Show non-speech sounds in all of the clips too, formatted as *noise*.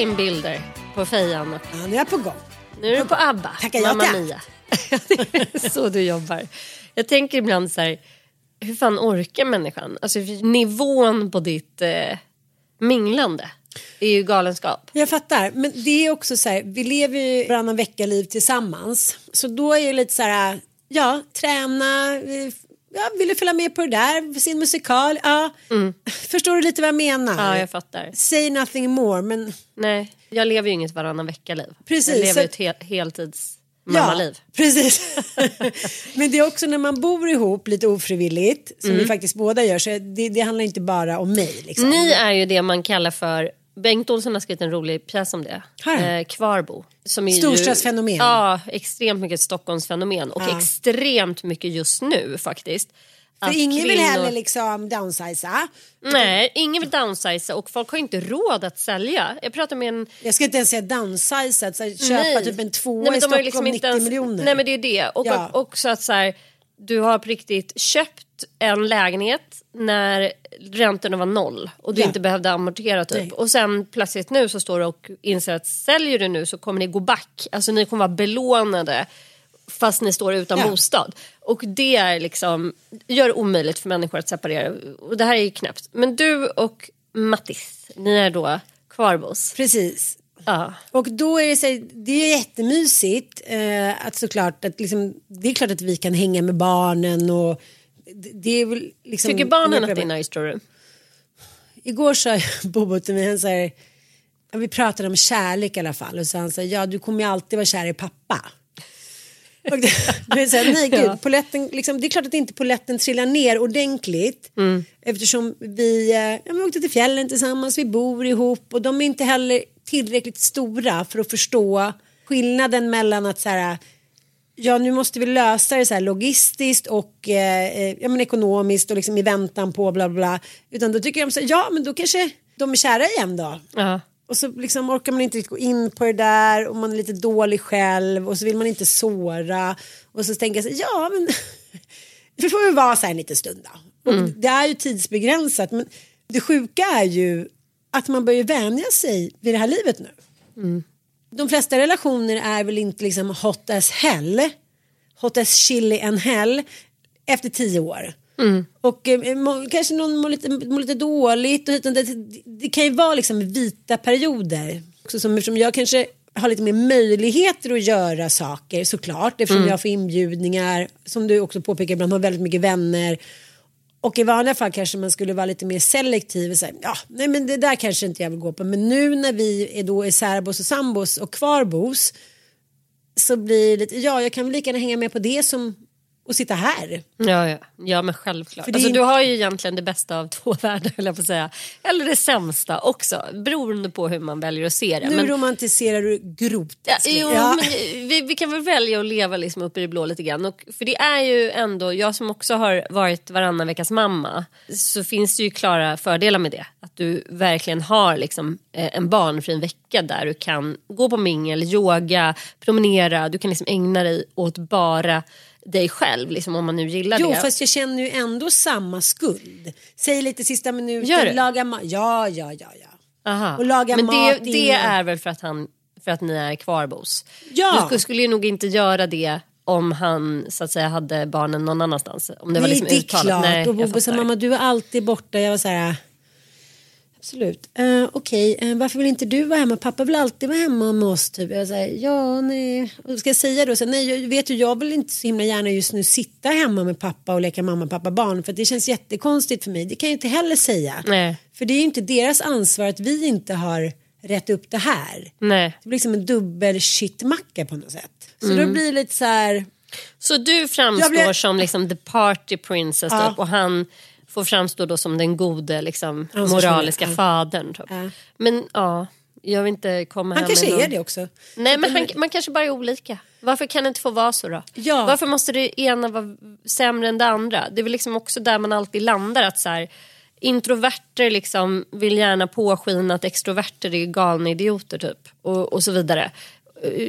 in bilder på fejan. Ja, nu är jag på gång. Nu är du på ABBA. Tackar Mamma tack. Mia. *laughs* det är så du jobbar. Jag tänker ibland så här, hur fan orkar människan? Alltså nivån på ditt eh, minglande är ju galenskap. Jag fattar, men det är också så här, vi lever ju varannan vecka-liv tillsammans. Så då är det lite så här, ja, träna, eh, ja, vill du följa med på det där, sin musikal, ja. Förstår du lite vad jag menar? Mm. Ja, jag fattar. Say nothing more, men Nej, jag lever ju inget varannan vecka-liv. Precis, Jag lever så- ett hel, heltids mammaliv. precis. *laughs* *laughs* men det är också när man bor ihop lite ofrivilligt, som Mm. vi faktiskt båda gör, så det, det handlar inte bara om mig. Liksom. Ni är ju det man kallar för Bengt Olsson har skrivit en rolig pjäs om det. Eh, Kvarbo. Som är ju- Storstadsfenomen. Ja, extremt mycket Stockholmsfenomen. Och Ja. extremt mycket just nu faktiskt. För ingen vill kvinnor- heller liksom downsiza. Nej, ingen vill downsiza och folk har inte råd att sälja. Jag pratar med en... Jag ska inte ens säga downsiza, så köpa Nej. typ en tvåa Nej, men i har Stockholm ju liksom 90 inte ens- miljoner. Nej men det är det. Och Ja. också att så här, du har på riktigt köpt en lägenhet när räntorna var noll och du Ja. inte behövde amortera typ. Nej. Och sen plötsligt nu så står du och inser att säljer du nu så kommer ni gå back. Alltså ni kommer vara belånade fast ni står utan Ja. bostad. Och det är liksom, gör det omöjligt för människor att separera. Och det här är ju knäppt. Men du och Mattis, ni är då kvarbos. Precis. Ja. Och då är det så här, det är jättemysigt eh, att såklart att liksom, det är klart att vi kan hänga med barnen och det, är väl liksom. Tycker barnen att det är nice tror du? Igår sa *laughs* Bobo till mig, han säger, vi pratade om kärlek i alla fall och så han säger, ja du kommer ju alltid vara kär i pappa. Och det, *laughs* så här, nej gud, Ja. poletten, liksom, det är klart att inte poletten trillar ner ordentligt. Mm. Eftersom Eftersom vi, eh, ja, vi åkte till fjällen tillsammans, vi bor ihop och de är inte heller tillräckligt stora för att förstå skillnaden mellan att så här, ja nu måste vi lösa det så här logistiskt och eh, eh, ja, men ekonomiskt och liksom i väntan på bla bla bla. Utan då tycker de så här, ja men då kanske de är kära igen då. Ja. Och så liksom orkar man inte riktigt gå in på det där och man är lite dålig själv och så vill man inte såra. Och så tänker jag så här, ja men *laughs* det får väl vara så här en liten stund då. Och Det är ju tidsbegränsat men det sjuka är ju att man börjar vänja sig vid det här livet nu. De flesta relationer är väl inte liksom hot as hell, hot as chili and hell efter tio år. Och eh, må, kanske någon mår lite, mår lite dåligt. Och, utan det, det kan ju vara liksom vita perioder. Också som, eftersom jag kanske har lite mer möjligheter att göra saker såklart. Eftersom jag får inbjudningar. Som du också påpekar ibland har väldigt mycket vänner. Och i vanliga fall kanske man skulle vara lite mer selektiv och säga ja, nej men det där kanske inte jag vill gå på. Men nu när vi är då är särbos och sambos och kvarbos så blir det lite, ja jag kan väl lika gärna hänga med på det som att sitta här. Ja, ja. ja men självklart. Alltså, in- du har ju egentligen det bästa av *laughs* två världar, höll jag på att säga. Eller det sämsta också, beroende på hur man väljer att se det. Nu Men- romantiserar du grovt. Ja, jo, Ja. men vi, vi kan väl välja att leva liksom uppe i det blå lite grann. Och, för det är ju ändå, jag som också har varit varannan veckas mamma, så finns det ju klara fördelar med det. Att du verkligen har liksom, eh, en barnfri vecka där du kan gå på mingel, yoga, promenera, du kan liksom ägna dig åt bara dig själv, liksom, om man nu gillar Jo, det. fast jag känner ju ändå samma skuld. Säg lite sista minuten, laga mat. Ja, ja, ja, ja. Aha. Och laga Men mat det, det är väl för att, han, för att ni är kvarbos? Ja. Du skulle, ju nog inte göra det om han så att säga hade barnen någon annanstans. Om det var Nej, liksom det är uttalat. klart. Nej, och Bobo sa mamma du är alltid borta. Jag var så här. Absolut. Uh, Okej, eh, varför vill inte du vara hemma? Pappa vill alltid vara hemma med oss. Typ. Jag säger ja, nej. Och ska jag säga då? Så, nej, jag vet ju, jag vill inte så himla gärna just nu sitta hemma med pappa och leka mamma, pappa, barn. För det känns jättekonstigt för mig. Det kan jag inte heller säga. Nej. För det är ju inte deras ansvar att vi inte har rätt upp det här. Nej. Det blir liksom en dubbel shitmacka på något sätt. Så Mm. då blir det lite så här. Så du framstår blev- som liksom the party princess Ja. och han får framstå då som den gode liksom, moraliska ja. fadern. Typ. Ja. Men ja, jag vill inte komma Han här kanske någon... är det också. Nej men han, man kanske bara är olika. Varför kan det inte få vara så då? Ja. Varför måste det ena vara sämre än det andra? Det är väl liksom också där man alltid landar att så här, introverter liksom vill gärna påskina att extroverter är galna idioter typ och, och så vidare.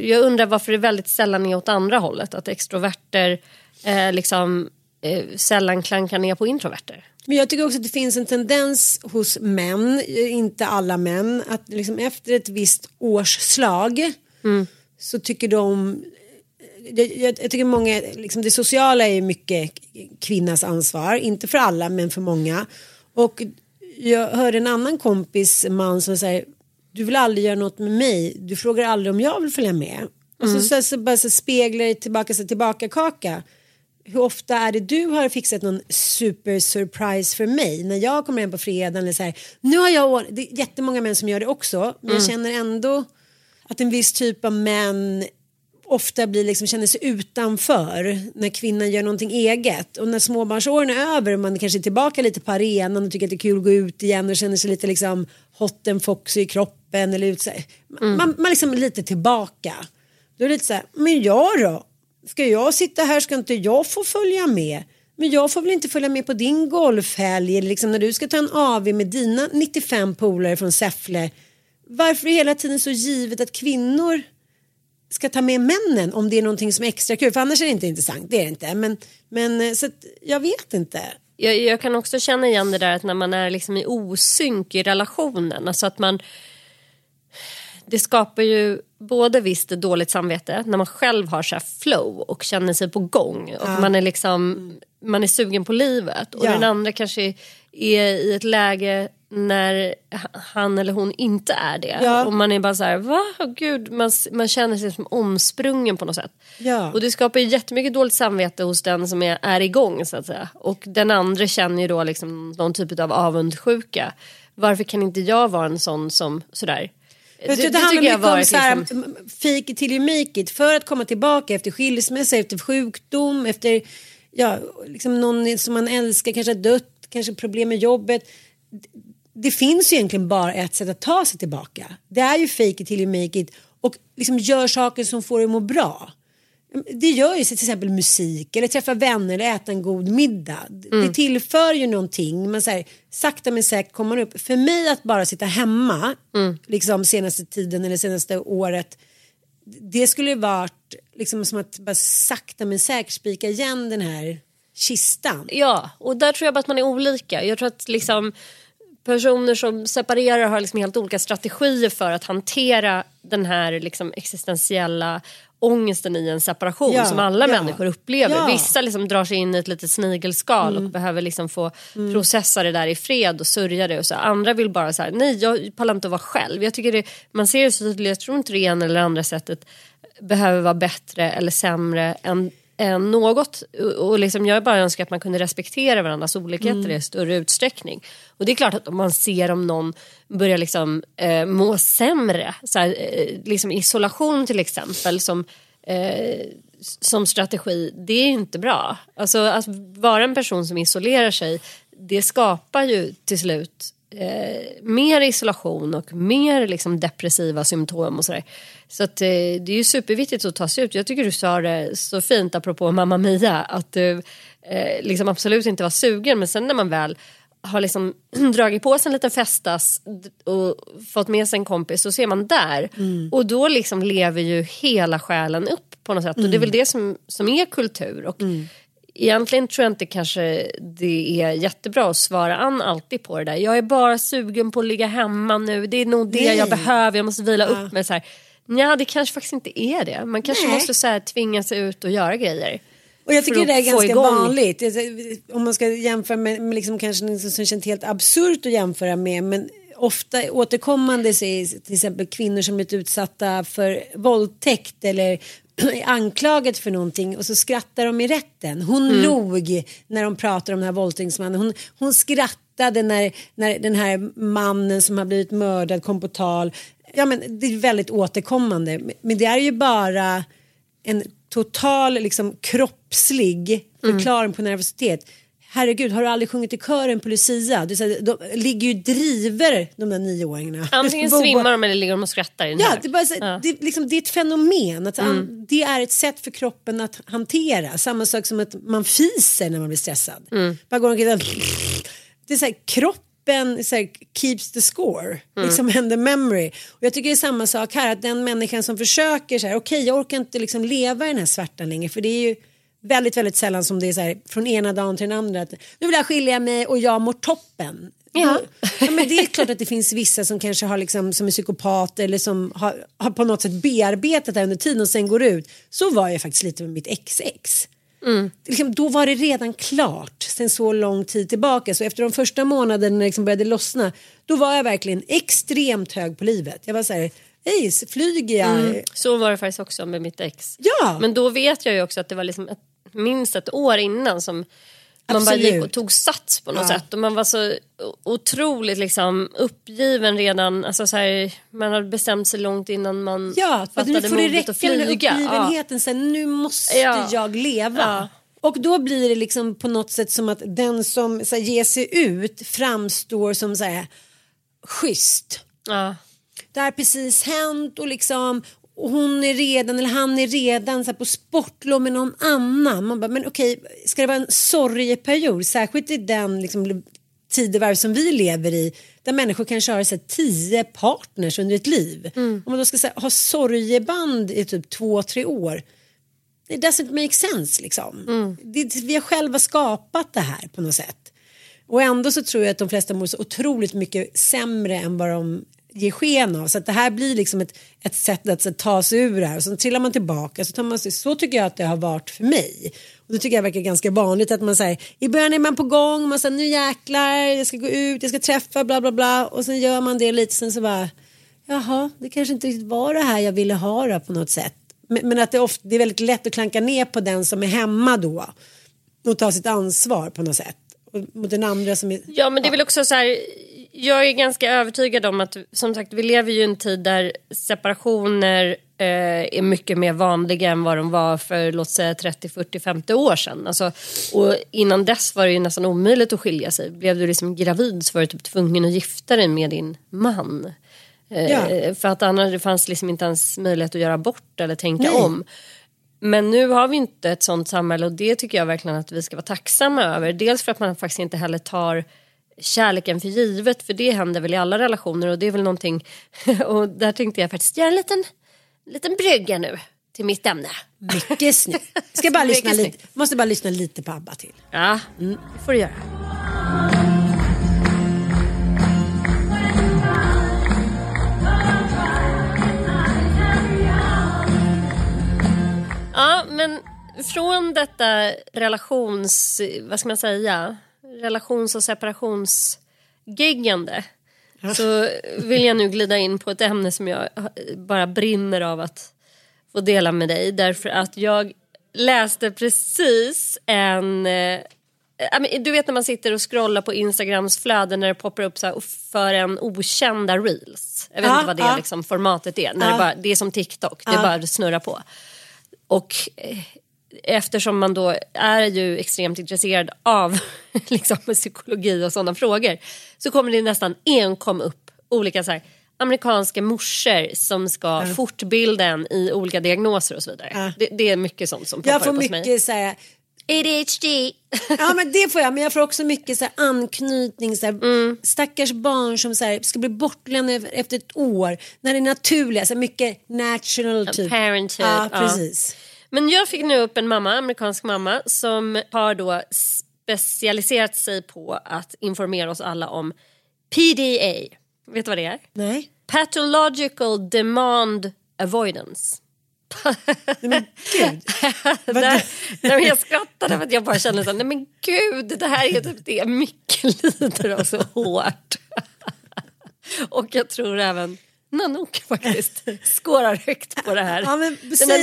Jag undrar varför det väldigt sällan är åt andra hållet. Att extroverter eh, liksom eh, sällan klankar ner på introverter. Men jag tycker också att det finns en tendens hos män, eh, inte alla män, att liksom efter ett visst årsslag så tycker de jag, jag, jag tycker många, liksom det sociala är mycket kvinnas ansvar, inte för alla men för många. Och jag hörde en annan kompis man som säger du vill aldrig göra något med mig, du frågar aldrig om jag vill följa med. Och så, så, så, bara så speglar det tillbaka sig tillbaka kaka. Hur ofta är det du har fixat någon super surprise för mig när jag kommer hem på fredagen eller så här. Nu har jag det är jättemånga män som gör det också men jag känner ändå att en viss typ av män ofta blir liksom, känner sig utanför när kvinnan gör någonting eget. Och när småbarnsåren är över och man kanske är tillbaka lite på arenan och tycker att det är kul att gå ut igen och känner sig lite liksom hot and foxy i kroppen eller ut så här. Man, man liksom är lite tillbaka. Då är det lite så här, men jag då? Ska jag sitta här ska inte jag få följa med? Men jag får väl inte följa med på din golfhelg liksom när du ska ta en AV med dina 95 polare från Säffle. Varför är det hela tiden så givet att kvinnor ska ta med männen om det är någonting som är extra kul. För annars är det inte intressant, det är det inte. Men, men eh, så att, jag vet inte. Jag, jag kan också känna igen det där att när man är liksom i osynk i relationen. Alltså att man... Det skapar ju både visst dåligt samvete när man själv har så flow och känner sig på gång. Och man är liksom man är sugen på livet. Och Ja. den andra kanske är i ett läge när han eller hon inte är det. Ja. Och man är bara så här, va? Gud, man, man känner sig som omsprungen på något sätt. Ja. Och det skapar ju jättemycket dåligt samvete hos den som är, är igång så att säga. Och den andra känner ju då liksom någon typ av avundsjuka. Varför kan inte jag vara en sån som sådär? Jag tror att det handlar mycket om så här, liksom- fake it till you make it. För att komma tillbaka efter skilsmässa, efter sjukdom, efter ja, liksom någon som man älskar kanske har dött, kanske problem med jobbet. Det finns ju egentligen bara ett sätt att ta sig tillbaka. Det är ju fake it till you make it och liksom gör saker som får dig att må bra. Det gör ju till exempel musik eller träffa vänner eller äta en god middag. Det tillför ju någonting. Man säger sakta men säkert kommer man upp. För mig att bara sitta hemma liksom senaste tiden eller senaste året. Det skulle ju varit liksom som att bara sakta men säkert spika igen den här kistan. Ja, och där tror jag bara att man är olika. Jag tror att liksom personer som separerar har liksom helt olika strategier för att hantera den här liksom existentiella ångesten i en separation Ja, som alla ja. människor upplever. Ja. Vissa liksom drar sig in i ett litet snigelskal och behöver liksom få processa det där i fred och sörja det. Och så. Andra vill bara så här, nej jag pallar inte att vara själv. Jag tycker det, man ser det så tydligt, jag tror inte det ena eller andra sättet behöver vara bättre eller sämre än, än något. Och, liksom, jag bara önskar att man kunde respektera varandras olikheter i större utsträckning. Och det är klart att om man ser om någon börjar liksom, eh, må sämre, så här, eh, liksom isolation till exempel som eh, som strategi, det är inte bra. Alltså att vara en person som isolerar sig, det skapar ju till slut eh, mer isolation och mer liksom depressiva symptom och sådär. Så att, eh, det är ju superviktigt att ta sig ut. Jag tycker du sa det så fint apropå Mamma Mia, att du eh, liksom absolut inte var sugen men sen när man väl har liksom *clears throat* dragit på sig en liten festas och fått med sig en kompis så ser man där. Och då liksom lever ju hela själen upp på något sätt. Och det är väl det som, som är kultur. Och Egentligen tror jag inte kanske det är jättebra att svara an alltid på det där. Jag är bara sugen på att ligga hemma nu. Det är nog det Nej. jag behöver. Jag måste vila upp mig. Så här. Ja, det kanske faktiskt inte är det. Man kanske Nej. måste så här, tvinga sig ut och göra grejer. Och jag tycker det är ganska igång. vanligt. Om man ska jämföra med, med liksom kanske något som känns helt absurt att jämföra med. Men ofta återkommande så är till exempel kvinnor som blivit utsatta för våldtäkt eller *clears throat* är anklaget för någonting och så skrattar de i rätten. Hon Mm. log när de pratar om den här våldtäktsmannen. Hon, hon skrattade när, när den här mannen som har blivit mördad kom på tal. Ja, men det är väldigt återkommande. Men det är ju bara en total liksom, kroppslig förklaring på nervositet. Herregud, har du aldrig sjungit i kören på Lucia? Du, säger, de ligger ju driver de där nioåringarna. Antingen *laughs* svimmar de eller ligger de och skrattar. i den Ja, här. det, är bara, så, Ja. Mm. det, är liksom, det är ett fenomen. Att, an- Det är ett sätt för kroppen att hantera. Samma sak som att man fiser när man blir stressad. Mm. Bara går omkring och- det är så här, kroppen så här, keeps the score. Mm. Liksom *laughs* and the memory. Och jag tycker det är samma sak här. Att den människan som försöker så här, okej jag orkar inte liksom leva i den här svärtan längre. För det är ju väldigt, väldigt sällan som det är så här från ena dagen till den andra. Att, nu vill jag skilja mig och jag mår toppen. Ja. ja, men det är klart att det finns vissa som kanske har liksom, som är psykopater eller som har, har på något sätt bearbetat det under tiden och sen går ut. Så var jag faktiskt lite med mitt ex-ex. Liksom, då var det redan klart sen så lång tid tillbaka. Så efter de första månaderna när det liksom började lossna då var jag verkligen extremt hög på livet. Jag var så här, hej, flyger jag? Så var det faktiskt också med mitt ex. Ja. Men då vet jag ju också att det var liksom ett, minst ett år innan som man bara gick och tog sats på något Ja. sätt. Och man var så otroligt liksom uppgiven redan. Alltså så här, man hade bestämt sig långt innan man Ja, för att nu fattade får det modet räcka med flyga. Ja. uppgivenheten. Sen, nu måste Ja. jag leva. Och då blir det liksom på något sätt som att den som så här, ger sig ut framstår som så här, schysst. Det har precis hänt och liksom och hon är redan eller han är redan så på sportlov med någon annan. Man bara, men okej, ska det vara en sorgeperiod? Särskilt i den liksom, tidevarv som vi lever i där människor kanske har så här, tio partners under ett liv. Om man då ska här, ha sorgeband i typ två, tre år. Det doesn't make sense liksom. Det, vi har själva skapat det här på något sätt. Och ändå så tror jag att de flesta mår så otroligt mycket sämre än vad de Ge sken av. Så att det här blir liksom ett, ett sätt att så, ta sig ur det här och så trillar man tillbaka. Så, tar man, sig- så tycker jag att det har varit för mig. Och det tycker jag verkar ganska vanligt att man säger i början är man på gång, man säger nu jäklar, jag ska gå ut, jag ska träffa bla bla bla och sen gör man det lite sen så bara jaha, det kanske inte riktigt var det här jag ville ha då, på något sätt. Men, men att det, ofta, det är väldigt lätt att klanka ner på den som är hemma då och ta sitt ansvar på något sätt. Och mot den andra som är... Ja men det är väl också så här. Jag är ganska övertygad om att som sagt vi lever ju i en tid där separationer eh, är mycket mer vanliga än vad de var för låt säga 30, 40, 50 år sedan. Alltså, och innan dess var det ju nästan omöjligt att skilja sig. Blev du liksom gravid så var du typ tvungen att gifta dig med din man. Eh, Ja. För att annars det fanns liksom inte ens möjlighet att göra bort eller tänka Nej. om. Men nu har vi inte ett sånt samhälle och det tycker jag verkligen att vi ska vara tacksamma över. Dels för att man faktiskt inte heller tar kärleken för givet för det händer väl i alla relationer och det är väl någonting *laughs* och där tänkte jag faktiskt göra en liten, liten brygga nu. till mitt ämne. Mycket snyggt. Ska bara *laughs* lyssna lite, måste bara lyssna lite på ABBA till. Ja, det får du göra. Ja, men från detta relations... Vad ska man säga? Relations och separationsgiggande så vill jag nu glida in på ett ämne som jag bara brinner av att få dela med dig. Därför att jag läste precis en... Eh, du vet när man sitter och scrollar på Instagrams flöden när det poppar upp så här, för en okända reels. Jag vet Ja, inte vad det ja. liksom, formatet är. När Ja. det, bara, det är som TikTok, det bara att snurra på. Och eh, eftersom man då är ju extremt intresserad av *laughs* liksom, psykologi och sådana frågor så kommer det nästan enkom upp olika så här, amerikanska morsor som ska fortbilda en i olika diagnoser och så vidare. Ja. Det, det är mycket sånt som poppar Jag får upp hos mig. mycket så här, ADHD. ja men det får jag, men jag får också mycket så anknytning, så här, Mm. stackars barn som så här, ska bli bortlämnade efter ett år, när det är naturliga, så här, mycket natural typ. Parenthood. Ja, ja. precis. Men jag fick nu upp en mamma, amerikansk mamma, som har då specialiserat sig på att informera oss alla om PDA. Vet du vad det är? Nej. Pathological Demand Avoidance. Men gud. *laughs* Där, nej, men jag skrattade för att jag bara kände så nej men gud, det här är typ det Micke lider av så hårt. *laughs* Och jag tror även Nanook faktiskt skårar högt på det här. Ja, men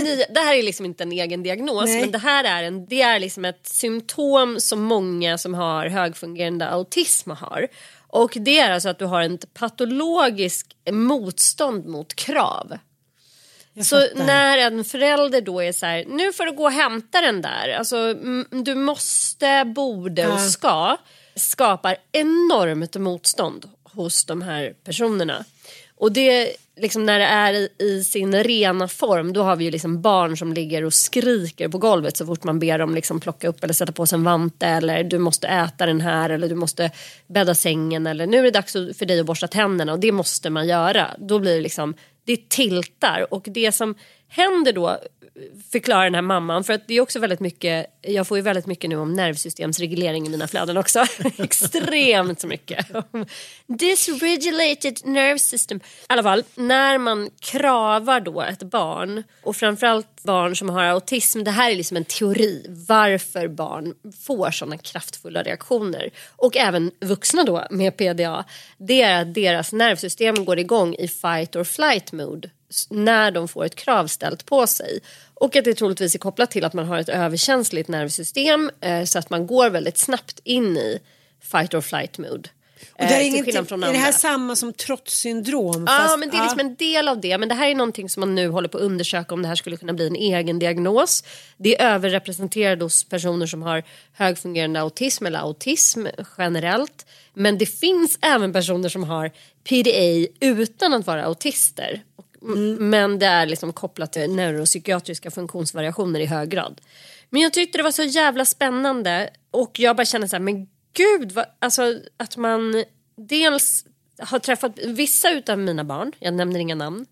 nya, det här är liksom inte en egen diagnos Nej. men det här är, en, det är liksom ett symptom som många som har högfungerande autism har. Och det är alltså att du har ett patologiskt motstånd mot krav. Så när en förälder då är så här, nu får du gå och hämta den där, alltså du måste, borde och ska, skapar enormt motstånd hos de här personerna. Och det, liksom när det är i, i sin rena form, då har vi ju liksom barn som ligger och skriker på golvet så fort man ber dem liksom plocka upp eller sätta på sig en vante eller du måste äta den här eller du måste bädda sängen eller nu är det dags för dig att borsta tänderna och det måste man göra. Då blir det liksom, det tiltar. Och det som händer då Förklara den här mamman för att det är också väldigt mycket, jag får ju väldigt mycket nu om nervsystemsreglering i mina flöden också. *laughs* Extremt mycket. Dysregulated nerve system. I alla fall, när man kravar då ett barn och framförallt barn som har autism, det här är liksom en teori varför barn får sådana kraftfulla reaktioner och även vuxna då med PDA, det är att deras nervsystem går igång i fight or flight mode när de får ett krav ställt på sig. Och att det troligtvis är kopplat till att man har ett överkänsligt nervsystem eh, så att man går väldigt snabbt in i fight or flight mode. Och det är, Eh, till ingenting, är det här samma som trotssyndrom? Ja, fast- men det är liksom en del av det. Men det här är någonting som man nu håller på att undersöka om det här skulle kunna bli en egen diagnos. Det är överrepresenterat hos personer som har högfungerande autism eller autism generellt. Men det finns även personer som har PDA utan att vara autister. Och- Men det är liksom kopplat till neuropsykiatriska funktionsvariationer i hög grad. Men jag tyckte det var så jävla spännande och jag bara kände så här, men gud, vad, alltså att man dels har träffat vissa utav mina barn, jag nämner inga namn,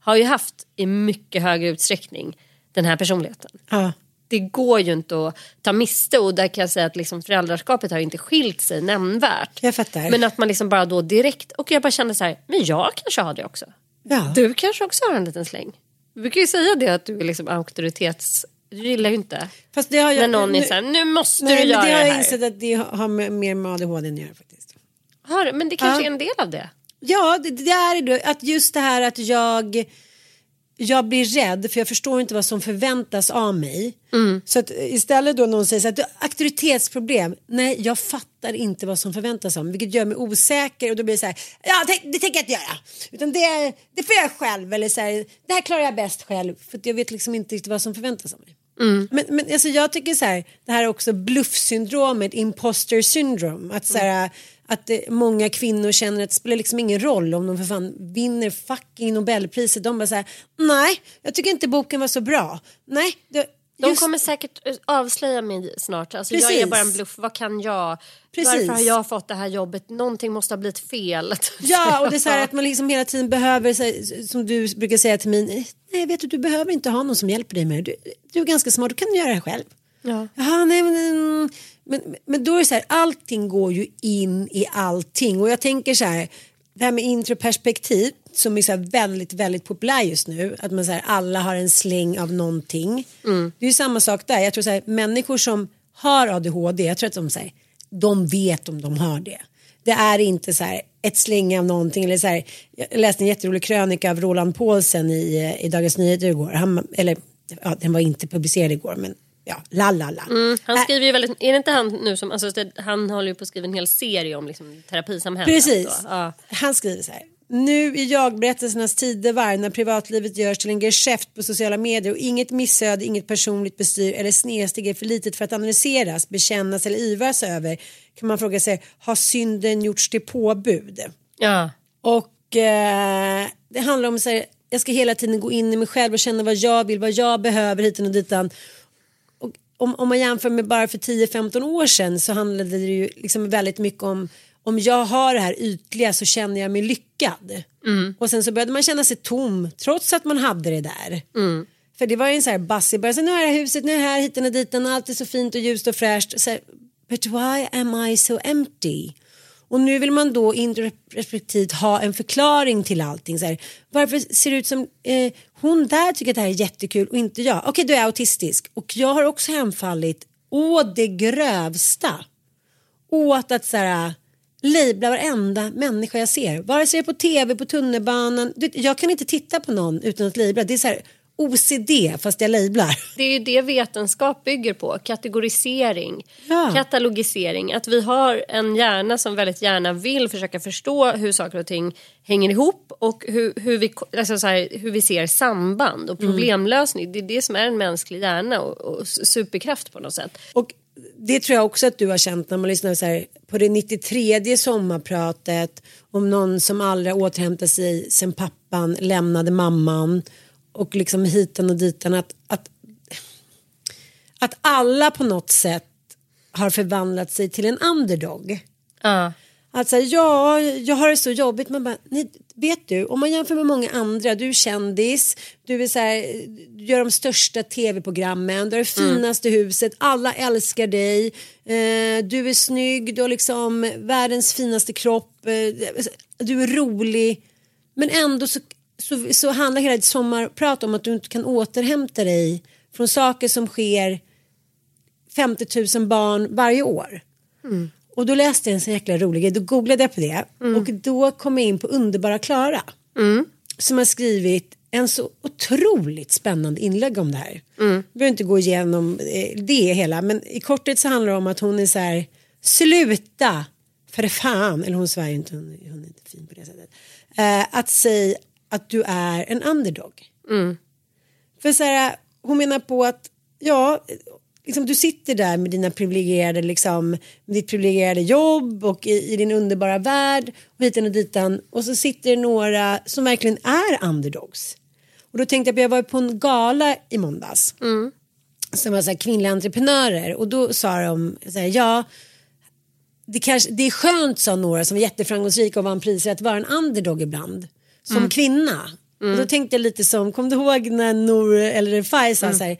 har ju haft i mycket högre utsträckning den här personligheten. Ja. Det går ju inte att ta miste och där kan jag säga att liksom föräldraskapet har inte skilt sig nämnvärt. Jag fattar. Men att man liksom bara då direkt, och jag bara kände så här, men jag kanske har det också. Ja. Du kanske också har en liten släng. Vi brukar ju säga det att du är liksom auktoritets... Du gillar ju inte Fast det har jag, när någon är nu- såhär, nu måste Nej, du göra det det, har jag här. insett att det har mer med ADHD att göra faktiskt. Har, men det kanske Ja. är en del av det. Ja, det, det är det. Att just det här att jag, jag blir rädd för jag förstår inte vad som förväntas av mig. Mm. Så att istället då någon säger så att "Du auktoritetsproblem. Nej, jag fattar inte vad som förväntas av mig. Vilket gör mig osäker och då blir det så här. Ja, det, det tänker jag inte göra. Utan det, det får jag själv. Eller så här, det här klarar jag bäst själv. För jag vet liksom inte riktigt vad som förväntas av mig. Men, men alltså jag tycker så här, det här är också bluffsyndromet, imposter syndrome. Att, så här, att eh, många kvinnor känner att det spelar liksom ingen roll om de för fan vinner fucking Nobelpriset. De bara så här, nej, jag tycker inte boken var så bra. Nej, det, De just- kommer säkert eh, avslöja mig snart. Alltså jag är Precis. bara en bluff. Vad kan jag? Precis. Varför har jag fått det här jobbet? Någonting måste ha blivit fel. *laughs* Ja, och det är så här att man liksom hela tiden behöver, här, som du brukar säga till mig, nej vet du, du behöver inte ha någon som hjälper dig med det. Du, du är ganska smart, du kan göra det själv. Ja. Jaha, nej, men, mm, men, men då är det så här, allting går ju in i allting. Och jag tänker så här, det här med introperspektiv som är så väldigt, väldigt populär just nu. Att man så här, alla har en släng av någonting. Det är ju samma sak där. Jag tror så här, människor som har ADHD, jag tror att de, så här, de vet om de har det. Det är inte så här ett släng av någonting. Eller så här, jag läste en jätterolig krönika av Roland Paulsen i, i Dagens Nyheter igår. Han, eller ja, den var inte publicerad igår men ja, la la la. Mm, han skriver ju väldigt, är det inte han nu som, alltså, han håller ju på att skriva en hel serie om liksom, terapisamhället. Precis. Ja. Han skriver så här. Nu i jag-berättelsernas tidevarv när privatlivet görs till en geschäft på sociala medier och inget missöde, inget personligt bestyr eller snedsteg är för litet för att analyseras, bekännas eller yvas över kan man fråga sig, har synden gjorts till påbud? Ja. Och eh, det handlar om så här, jag ska hela tiden gå in i mig själv och känna vad jag vill, vad jag behöver hiten och ditan. Och om, om man jämför med bara för 10-15 år sedan så handlade det ju liksom väldigt mycket om om jag har det här ytliga så känner jag mig lyckad. Och sen så började man känna sig tom trots att man hade det där. För det var ju en sån här bass i början, så nu är det här huset, nu är det här hiten och ditan och allt är så fint och ljust och fräscht. Så här, But why am I so empty? Och nu vill man då introspektivt ha en förklaring till allting. Så här, varför ser det ut som eh, hon där tycker att det här är jättekul och inte jag? Okej, du är autistisk och jag har också hemfallit å det grövsta åt att så här, labla varenda människa jag ser. Vare sig jag är på tv, på tunnelbanan. Jag kan inte titta på någon utan att labla. Det är så här OCD fast jag lablar. Det är ju det vetenskap bygger på. Kategorisering, Ja. katalogisering. Att vi har en hjärna som väldigt gärna vill försöka förstå hur saker och ting hänger ihop och hur, hur, vi, alltså så här, hur vi ser samband och problemlösning. Det är det som är en mänsklig hjärna och, och superkraft på något sätt. Och det tror jag också att du har känt när man lyssnar så här, på det 93 sommarpratet om någon som aldrig återhämtat sig sen pappan lämnade mamman och liksom hitan och ditan att, att, att alla på något sätt har förvandlat sig till en underdog. Ja. Alltså ja, jag har det så jobbigt. Man bara, nej, vet du, om man jämför med många andra, du är kändis, du, är så här, du gör de största tv-programmen, du har det finaste huset, alla älskar dig, eh, du är snygg, du har liksom världens finaste kropp, eh, du är rolig. Men ändå så, så, så handlar hela ditt sommarprat om att du inte kan återhämta dig från saker som sker 50 000 barn varje år. Och då läste jag en så jäkla rolig grej, då googlade jag på det och då kom jag in på underbara Klara. Som har skrivit en så otroligt spännande inlägg om det här. Jag behöver inte gå igenom eh, det hela men i korthet så handlar det om att hon är så här sluta för fan, eller hon svär ju inte, hon, hon är inte fin på det sättet. Eh, att säga att du är en underdog. För så här, hon menar på att ja, liksom, du sitter där med dina privilegierade, liksom, ditt privilegierade jobb och i, i din underbara värld och hitan och ditan. Och så sitter det några som verkligen är underdogs. Och då tänkte jag på, jag var på en gala i måndags. Som var så här kvinnliga entreprenörer. Och då sa de så här, ja det, kanske, det är skönt sa några som var jätteframgångsrika och vann priser att vara en underdog ibland. Som kvinna. Och då tänkte jag lite som, kom du ihåg när Nour eller Fai sa så här,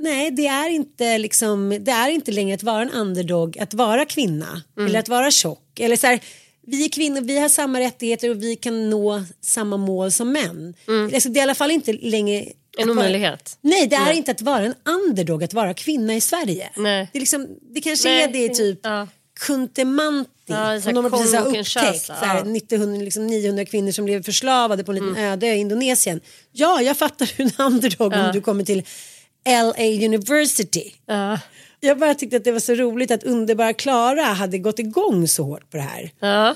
nej det är inte liksom, det är inte längre att vara en underdog, att vara kvinna eller att vara tjock eller så här, vi är kvinnor, vi har samma rättigheter och vi kan nå samma mål som män. Alltså, det är i alla fall inte längre En vara- omöjlighet. Nej, det är Nej. inte att vara en underdog, att vara kvinna i Sverige. Nej. Det, är liksom, det kanske Nej, är det typ ja. Kuntemanti Ja, som de har precis har upptäckt. Så här, ja. Mm. 1900, liksom 900 kvinnor som blev förslavade på en liten öde ö i Indonesien. Ja, jag fattar hur en underdog om du kommer till LA University. Ja. Jag bara tyckte att det var så roligt att underbara Klara hade gått igång så hårt på det här. Ja.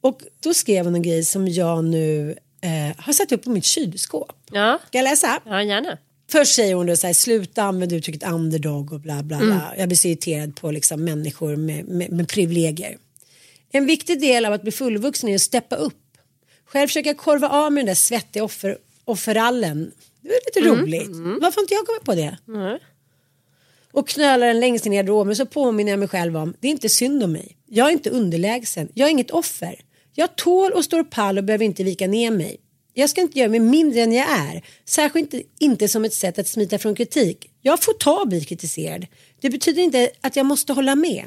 Och då skrev hon en grej som jag nu eh, har satt upp på mitt kylskåp. Ja. Ska jag läsa? ja, gärna. Först säger hon då så här, sluta använda uttrycket underdog och bla bla bla. Mm. Jag blir så irriterad på liksom människor med, med, med privilegier. En viktig del av att bli fullvuxen är att steppa upp. Själv försöker jag korva av med den där svettiga offer, offerallen. Det är lite Mm. roligt. Varför har inte jag kommit på det? Och knölar den längst ner i garderoben så påminner jag mig själv om, det är inte synd om mig. Jag är inte underlägsen, jag är inget offer. Jag tål och står pall och behöver inte vika ner mig. Jag ska inte göra mig mindre än jag är. Särskilt inte, inte som ett sätt att smita från kritik. Jag får ta och bli kritiserad. Det betyder inte att jag måste hålla med.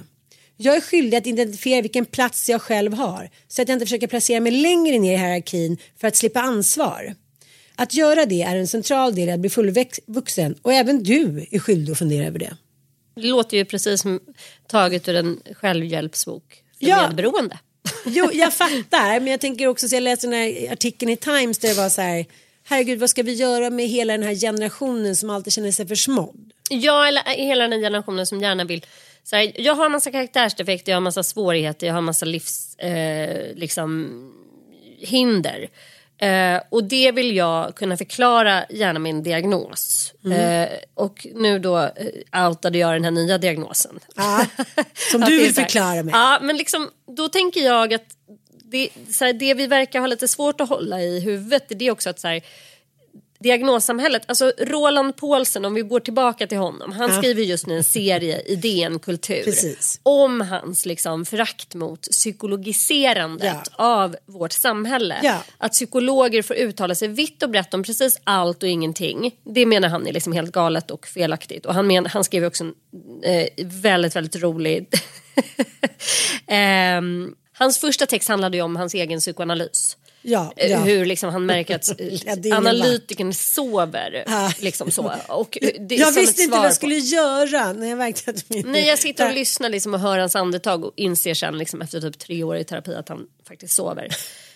Jag är skyldig att identifiera vilken plats jag själv har så att jag inte försöker placera mig längre ner i hierarkin för att slippa ansvar. Att göra det är en central del i att bli fullvuxen och även du är skyldig att fundera över det. Det låter ju precis som taget ur en självhjälpsbok för Ja. medberoende. Jo, jag *laughs* fattar, men jag tänker också så jag läste den här artikeln i Times där det var så här herregud vad ska vi göra med hela den här generationen som alltid känner sig försmådd? Ja, eller hela den generationen som gärna vill... Så här, jag har en massa karaktärsdefekter, jag har en massa svårigheter, jag har en massa livs... Eh, liksom, hinder. Eh, och det vill jag kunna förklara gärna en diagnos. Mm. Eh, och nu då eh, outade jag den här nya diagnosen. Ja, *laughs* som du vill förklara med. Ja, men liksom, då tänker jag att det, så här, det vi verkar ha lite svårt att hålla i huvudet det är också att så här, diagnossamhället, alltså Roland Paulsen om vi går tillbaka till honom, han Ja. skriver just nu en serie i DN Kultur Precis. om hans liksom förakt mot psykologiserandet Ja. av vårt samhälle. Ja. Att psykologer får uttala sig vitt och brett om precis allt och ingenting. Det menar han är liksom helt galet och felaktigt. Och han, men, han skriver också en eh, väldigt, väldigt rolig... *laughs* Ehm, hans första text handlade ju om hans egen psykoanalys. Ja, Eh, ja. Hur liksom han märker att *laughs* Ja, analytikern sover. Ja. Liksom så. Och eh, det jag visste inte vad jag på- skulle göra när jag märkte att min... Nej, jag sitter och lyssnar liksom och hör hans andetag och inser sen liksom efter typ tre år i terapi att han faktiskt sover.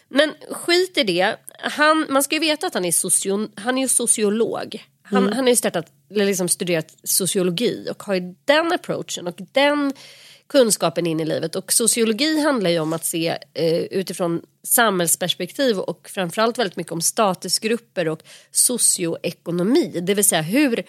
Men skit i det. Han, man ska ju veta att han är, socio, han är sociolog. Han, Mm. han har ju startat, liksom studerat sociologi och har ju den approachen och den kunskapen in i livet. Och sociologi handlar ju om att se eh, utifrån samhällsperspektiv och framförallt väldigt mycket om statusgrupper och socioekonomi. Det vill säga hur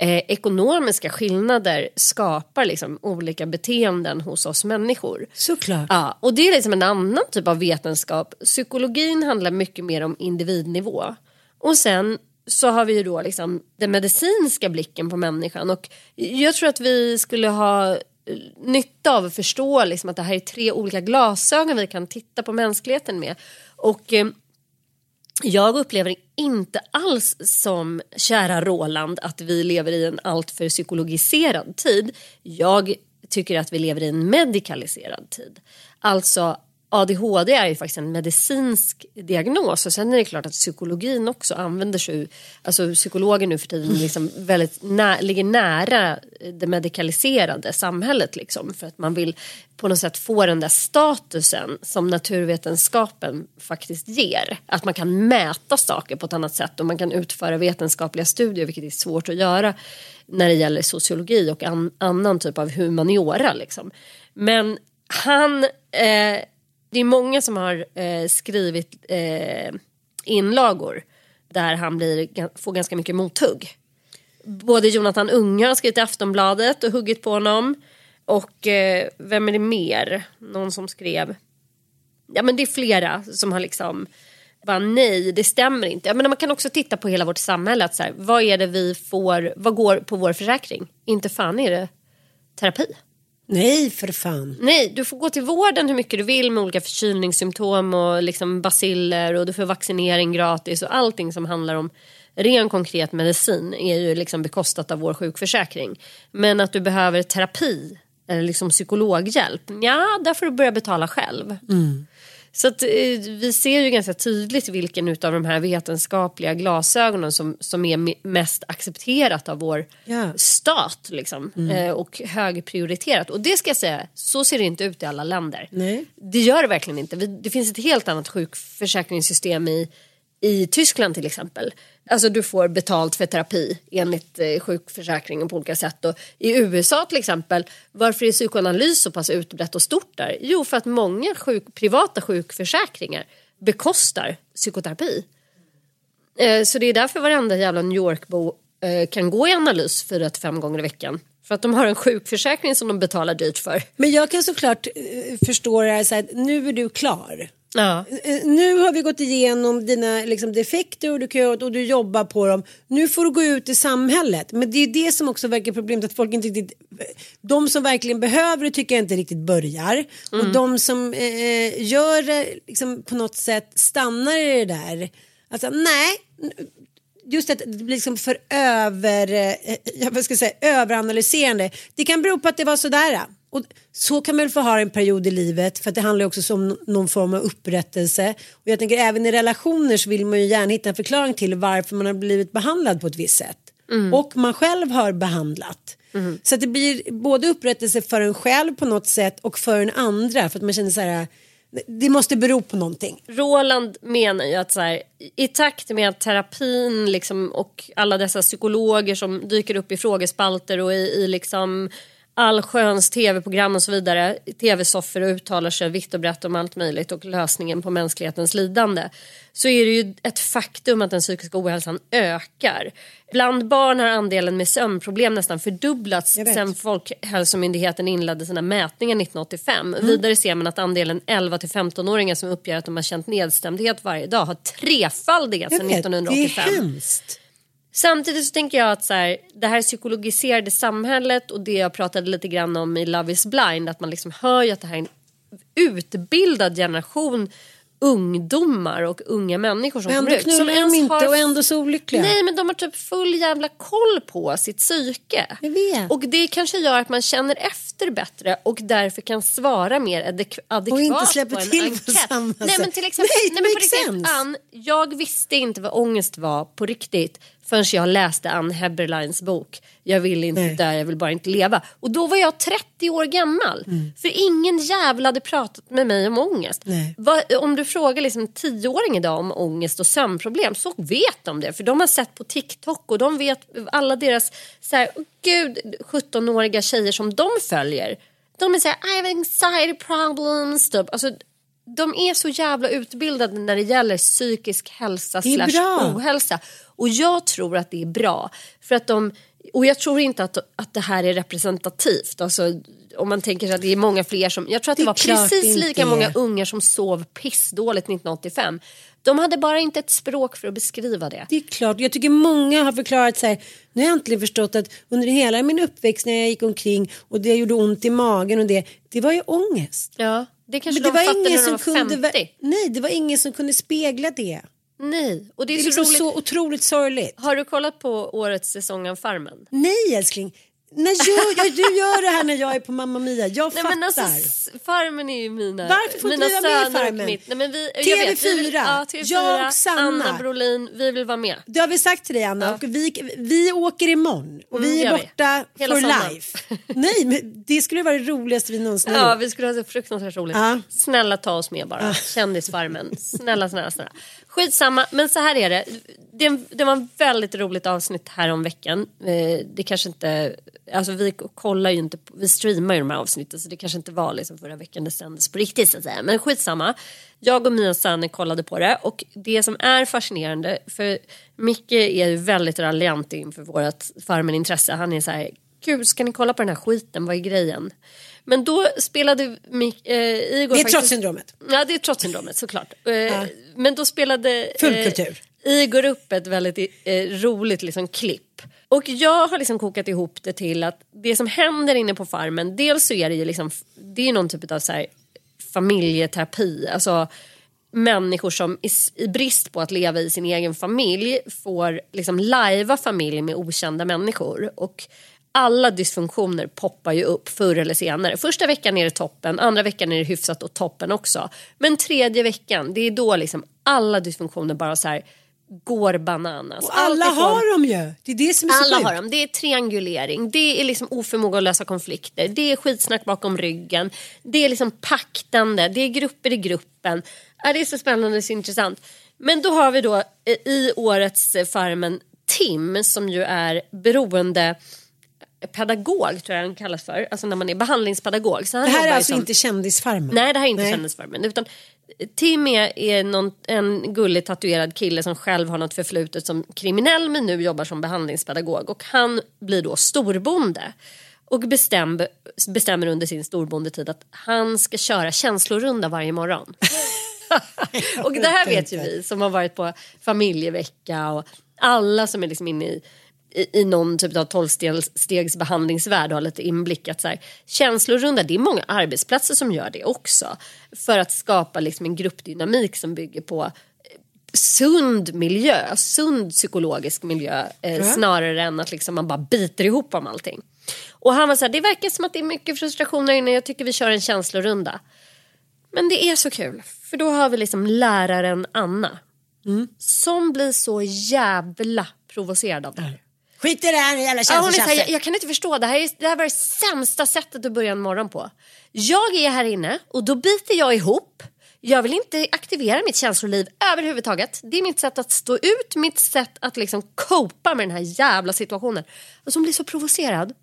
eh, ekonomiska skillnader skapar liksom olika beteenden hos oss människor. Såklart. Ja, och det är liksom en annan typ av vetenskap. Psykologin handlar mycket mer om individnivå. Och sen så har vi ju då liksom den medicinska blicken på människan. Och jag tror att vi skulle ha nytta av att förstå liksom att det här är tre olika glasögon vi kan titta på mänskligheten med. Och eh, jag upplever inte alls som kära Roland att vi lever i en alltför psykologiserad tid. Jag tycker att vi lever i en medikaliserad tid. Alltså ADHD är ju faktiskt en medicinsk diagnos och sen är det klart att psykologin också använder sig, alltså psykologer nu för tiden liksom väldigt nä, ligger nära det medikaliserade samhället liksom för att man vill på något sätt få den där statusen som naturvetenskapen faktiskt ger. Att man kan mäta saker på ett annat sätt och man kan utföra vetenskapliga studier vilket är svårt att göra när det gäller sociologi och an, annan typ av humaniora. Liksom. Men han, eh, det är många som har eh, skrivit eh, inlagor där han blir, får ganska mycket mothugg. Både Jonathan Unge har skrivit i Aftonbladet och huggit på honom. Och eh, vem är det mer? Någon som skrev. Ja men det är flera som har liksom bara nej det stämmer inte. Ja, men man kan också titta på hela vårt samhälle. Att så här, vad är det vi får, vad går på vår försäkring? Inte fan är det terapi. Nej för fan. Nej, du får gå till vården hur mycket du vill med olika förkylningssymptom och liksom basiller och du får vaccinering gratis och allting som handlar om ren konkret medicin är ju liksom bekostat av vår sjukförsäkring. Men att du behöver terapi eller liksom psykologhjälp, ja, där får du börja betala själv. Så att, eh, vi ser ju ganska tydligt vilken av de här vetenskapliga glasögonen som, som är me- mest accepterat av vår Ja. stat liksom, eh, och högprioriterat. Och det ska jag säga, så ser det inte ut i alla länder. Nej. Det gör det verkligen inte. Det finns ett helt annat sjukförsäkringssystem i, i Tyskland till exempel. Alltså du får betalt för terapi enligt eh, sjukförsäkringen på olika sätt. Och I USA till exempel, varför är psykoanalys så pass utbrett och stort där? Jo, för att många sjuk, privata sjukförsäkringar bekostar psykoterapi. Eh, så det är därför varenda jävla New York-bo eh, kan gå i analys fyra till fem gånger i veckan. För att de har en sjukförsäkring som de betalar dyrt för. Men jag kan såklart eh, förstå det här så här, nu är du klar. Ja. Eh, Nu har vi gått igenom dina liksom, defekter och du, kan, och du jobbar på dem. Nu får du gå ut i samhället. Men det är det som också verkar problemet att folk inte riktigt... De som verkligen behöver det tycker jag inte riktigt börjar. Och de som eh, gör det liksom, på något sätt stannar i det där. Alltså nej, just att det blir liksom för över, eh, jag vad ska jag säga, överanalyserande. Det kan bero på att det var sådär. Och så kan man väl få ha en period i livet för att det handlar också om någon form av upprättelse. Och jag tänker även i relationer så vill man ju gärna hitta en förklaring till varför man har blivit behandlad på ett visst sätt. Och man själv har behandlat. Så att det blir både upprättelse för en själv på något sätt och för en andra för att man känner så här det måste bero på någonting. Roland menar ju att så här, i takt med att terapin liksom, och alla dessa psykologer som dyker upp i frågespalter och i, i liksom allsköns tv-program och så vidare, tv-soffor och uttalar sig vitt och brett om allt möjligt och lösningen på mänsklighetens lidande så är det ju ett faktum att den psykiska ohälsan ökar. Bland barn har andelen med sömnproblem nästan fördubblats sedan Folkhälsomyndigheten inledde sina mätningar 1985. Mm. Vidare ser man att andelen 11 till 15-åringar som uppger att de har känt nedstämdhet varje dag har trefaldigats sedan vet, 1985. Det är hemskt. Samtidigt så tänker jag att så här, det här psykologiserade samhället och det jag pratade lite grann om i Love is blind att man liksom hör ju att det här är en utbildad generation ungdomar och unga människor som kommer ut. de ens inte har- och ändå så olyckliga. Nej men de har typ full jävla koll på sitt psyke. Jag vet. Och det kanske gör att man känner efter bättre och därför kan svara mer adek- adekvat Och inte släpper på en till på enkät. samma Nej sätt. men till exempel, Nej, nej, men på riktigt. Ann, jag visste inte vad ångest var på riktigt förrän jag läste Ann Heberleins bok Jag vill inte Nej. dö, jag vill bara inte leva. Och då var jag 30 år gammal. För ingen jävla hade pratat med mig om ångest. Vad- om du frågar liksom tioåring idag om ångest och sömnproblem så vet de det. För de har sett på TikTok och de vet alla deras så här, "Åh, gud, 17-åriga tjejer som de följer. De är så här, I have anxiety problems. Typ. Alltså, de är så jävla utbildade när det gäller psykisk hälsa slash ohälsa. Och jag tror att det är bra. För att de, och jag tror inte att, att det här är representativt. Alltså, om man tänker sig att det är många fler som... Jag tror att det, Det var precis lika många ungar som sov pissdåligt 1985. De hade bara inte ett språk för att beskriva det. Det är klart, jag tycker många har förklarat så här, nu har jag äntligen förstått att under hela min uppväxt när jag gick omkring och det gjorde ont i magen och det, det var ju ångest. Ja, det kanske Men det de var ingen de som var kunde, 50. nej det var ingen som kunde spegla det. Nej, och det Det är, är så liksom så otroligt sorgligt. Har du kollat på årets säsong av Farmen? Nej älskling, när gör, jag, du gör det här när jag är på Mamma Mia, jag Nej, fattar. men alltså, farmen är ju mina, Varför får mina vi söner och mitt. Nej, men vi, jag vet, vi vill, TV4, ja, TV4, jag och Sanna. Anna Brolin, vi vill vara med. Det har vi sagt till dig Anna och vi, vi åker imorgon och vi Mm, är vi. borta Hela for sommaren. life. Nej men det skulle vara det roligaste vi någonsin Ja, vi skulle ha så fruktansvärt roligt. Ja. Snälla ta oss med bara. Kändisfarmen. Snälla, snälla, snälla. Skitsamma, men så här är det. Det, det var ett väldigt roligt avsnitt här om veckan. Eh, det kanske inte, alltså vi kollar ju inte, vi streamar ju de här avsnitten så det kanske inte var liksom förra veckan det sändes på riktigt så att säga. Men skitsamma. Jag och Mia Sanne kollade på det och det som är fascinerande, för Micke är ju väldigt raljant inför vårt Farmen-intresse. Han är så här, gud ska ni kolla på den här skiten, vad är grejen? Men då spelade Mick, eh, Igor Det är trotssyndromet. Ja, det är trotssyndromet såklart. Eh, Men då spelade Full eh, kultur. Igor upp ett väldigt eh, roligt liksom, klipp. Och jag har liksom kokat ihop det till att det som händer inne på farmen, dels så är det ju liksom, det är någon typ av så här, familjeterapi. Alltså människor som i, i brist på att leva i sin egen familj får liksom lajva familj med okända människor. Och alla dysfunktioner poppar ju upp förr eller senare. Första veckan är det toppen, andra veckan är det hyfsat och toppen också. Men tredje veckan, det är då liksom alla dysfunktioner bara så här går bananas. Och alla ifrån- har dem ju. Det är det som är så alla har dem. Det är triangulering, det är liksom oförmåga att lösa konflikter, det är skitsnack bakom ryggen, det är liksom paktande, det är grupper i gruppen. Ja, det är så spännande och så intressant. Men då har vi då eh, i årets eh, Farmen Tim som ju är beroende pedagog tror jag han kallas för, alltså när man är behandlingspedagog. Så han Det här är alltså som- inte kändisfarmen. Nej det här är inte Nej. kändisfarmen. Utan Tim är, är någon, en gullig tatuerad kille som själv har något förflutet som kriminell men nu jobbar som behandlingspedagog. Och han blir då storbonde. Och bestäm, bestämmer under sin storbondetid att han ska köra känslorunda varje morgon. *laughs* och det här vet ju vi som har varit på familjevecka och alla som är liksom inne i i, i någon typ av tolvstegsbehandlingsvärld och har lite inblick att så här, känslorunda, det är många arbetsplatser som gör det också. För att skapa liksom en gruppdynamik som bygger på sund miljö, sund psykologisk miljö eh, Ja. snarare än att liksom man bara biter ihop om allting. Och han var så här, det verkar som att det är mycket frustration där inne, jag tycker vi kör en känslorunda. Men det är så kul, för då har vi liksom läraren Anna. Som blir så jävla provocerad av det här. Skit i det här jävla Ja, hon är så här, jag, jag kan inte förstå, det här, är, det här var det sämsta sättet att börja en morgon på. Jag är här inne och då biter jag ihop. Jag vill inte aktivera mitt känsloliv överhuvudtaget. Det är mitt sätt att stå ut, mitt sätt att liksom copa med den här jävla situationen. Och som blir så provocerad.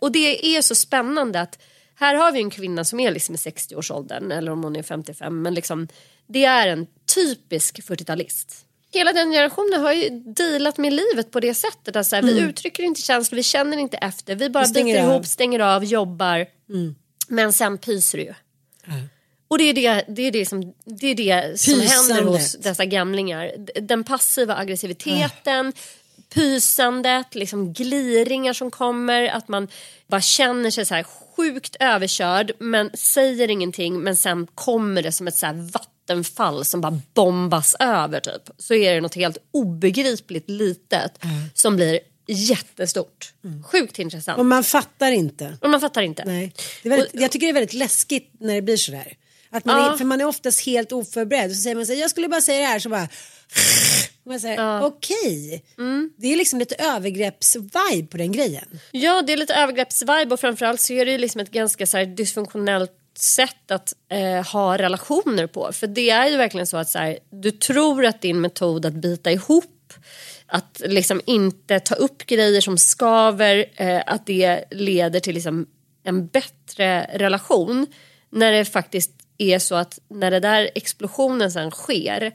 Och det är så spännande att här har vi en kvinna som är liksom i 60-årsåldern eller om hon är 55 men liksom det är en typisk 40-talist. Hela den generationen har ju dealat med livet på det sättet. Att så här, Vi uttrycker inte känslor, vi känner inte efter, vi bara Vi biter av. ihop, stänger av, jobbar. Men sen pyser det ju. Och det är det, det, är det som, det, är det som händer hos dessa gamlingar. Den passiva aggressiviteten, pysandet, liksom gliringar som kommer, att man bara känner sig så här sjukt överkörd men säger ingenting men sen kommer det som ett så här vattenfall som bara bombas över typ. Så är det något helt obegripligt litet som blir jättestort. Sjukt intressant. Och man fattar inte. Och man fattar inte. Nej. Det är väldigt, jag tycker det är väldigt läskigt när det blir sådär. Att man Ja. är, för man är oftast helt oförberedd. Så säger man så här, jag skulle bara säga det här så bara... Och *laughs* man säger, Okej. Mm. Det är liksom lite övergrepps-vibe på den grejen. Ja, det är lite övergreppsvibe och framförallt så är det ju liksom ett ganska så dysfunktionellt sätt att eh, ha relationer på. För det är ju verkligen så att så här, du tror att din metod att bita ihop att liksom inte ta upp grejer som skaver, eh, att det leder till liksom en bättre relation. När det faktiskt är så att när det där explosionen sen sker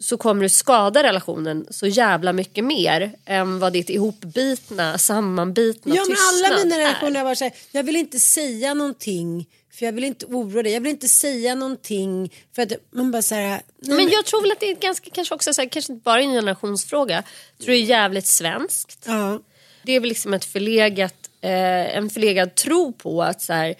så kommer du skada relationen så jävla mycket mer än vad ditt ihopbitna, sammanbitna Ja men alla tystnad mina är. relationer har varit så här, jag vill inte säga någonting för jag vill inte oroa dig. Jag vill inte säga någonting för att man bara så här. Men jag tror väl att det är ganska, kanske också så här, kanske inte bara en generationsfråga. Jag tror det är jävligt svenskt. Ja. Det är väl liksom ett förlegat, eh, en förlegad tro på att så här,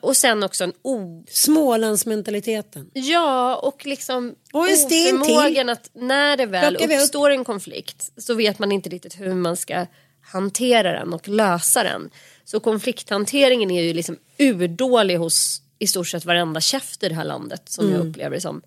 och sen också en o... Smålandsmentaliteten. Ja, och liksom Och oförmågan att när det väl Plockar upp. uppstår en konflikt så vet man inte riktigt hur man ska hantera den och lösa den. Så konflikthanteringen är ju liksom urdålig hos i stort sett varenda käft i det här landet som Mm. jag upplever det som.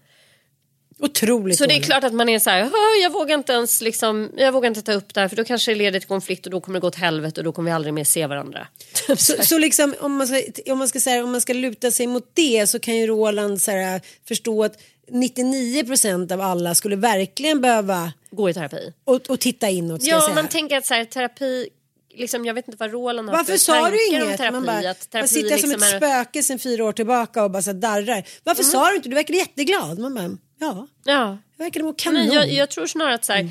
Otroligt Så det är klart att man är så här, "Åh, jag vågar inte ens liksom, jag vågar inte ta upp det här för då kanske det leder till konflikt och då kommer det gå åt helvete och då kommer vi aldrig mer se varandra. *laughs* Så, så liksom om man, ska, om, man ska, säga, om man ska luta sig mot det så kan ju Roland så här, förstå att 99% av alla skulle verkligen behöva Gå i terapi. och, och titta inåt. Ja, man tänker att så här, terapi, liksom, jag vet inte vad Roland har Varför för sa du tankar om inget? terapi. man bara, att terapi sitter som liksom ett är- spöke sen fyra år tillbaka och bara så darrar. Varför sa du inte? Du verkade jätteglad. Man bara, ja, Ja. jag verkade må kanon. Nej, jag, jag tror snarare att så här,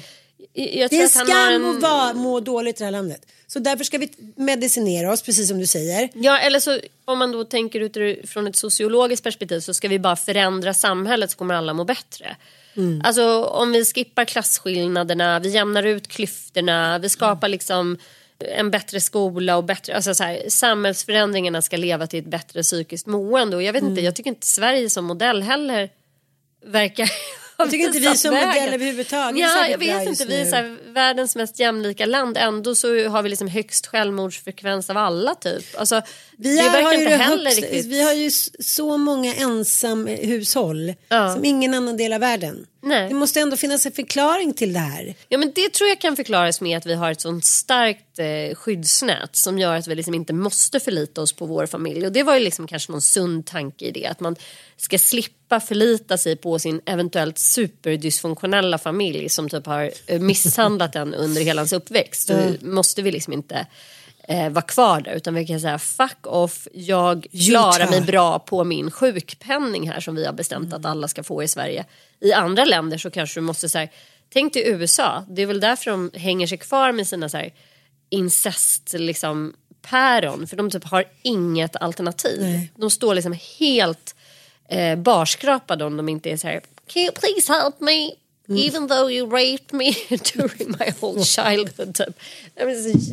jag, jag det är en skam en... att vara, må dåligt i det här landet. Så därför ska vi medicinera oss, precis som du säger. Ja, eller så om man då tänker utifrån ett sociologiskt perspektiv så ska vi bara förändra samhället så kommer alla må bättre. Mm. Alltså om vi skippar klasskillnaderna, vi jämnar ut klyftorna, vi skapar liksom en bättre skola och bättre, alltså så här, samhällsförändringarna ska leva till ett bättre psykiskt mående och jag vet inte, Mm. jag tycker inte Sverige som modell heller verkar *laughs* Jag tycker inte vi som vägen. modell överhuvudtaget Ja, jag vet inte, vi är så här, världens mest jämlika land ändå så har vi liksom högst självmordsfrekvens av alla typ. Alltså, Vi det verkar har ju inte heller riktigt. vi har ju så många ensamhushåll Ja. som ingen annan del av världen. Nej. Det måste ändå finnas en förklaring till det här. Ja men det tror jag kan förklaras med att vi har ett sånt starkt eh, skyddsnät som gör att vi liksom inte måste förlita oss på vår familj. Och det var ju liksom kanske någon sund tanke i det. Att man ska slippa förlita sig på sin eventuellt superdysfunktionella familj som typ har eh, misshandlat en under hela ens uppväxt. Så måste vi liksom inte eh, vara kvar där utan vi kan säga fuck off, jag klarar mig bra på min sjukpenning här som vi har bestämt att alla ska få i Sverige. I andra länder så kanske du måste säga Tänk dig USA, det är väl därför de hänger sig kvar med sina så här, incest liksom, päron för de typ har inget alternativ. De står liksom helt eh, barskrapade om de inte är så här Can you please help me? Even though you raped me *laughs* during my whole childhood. Typ.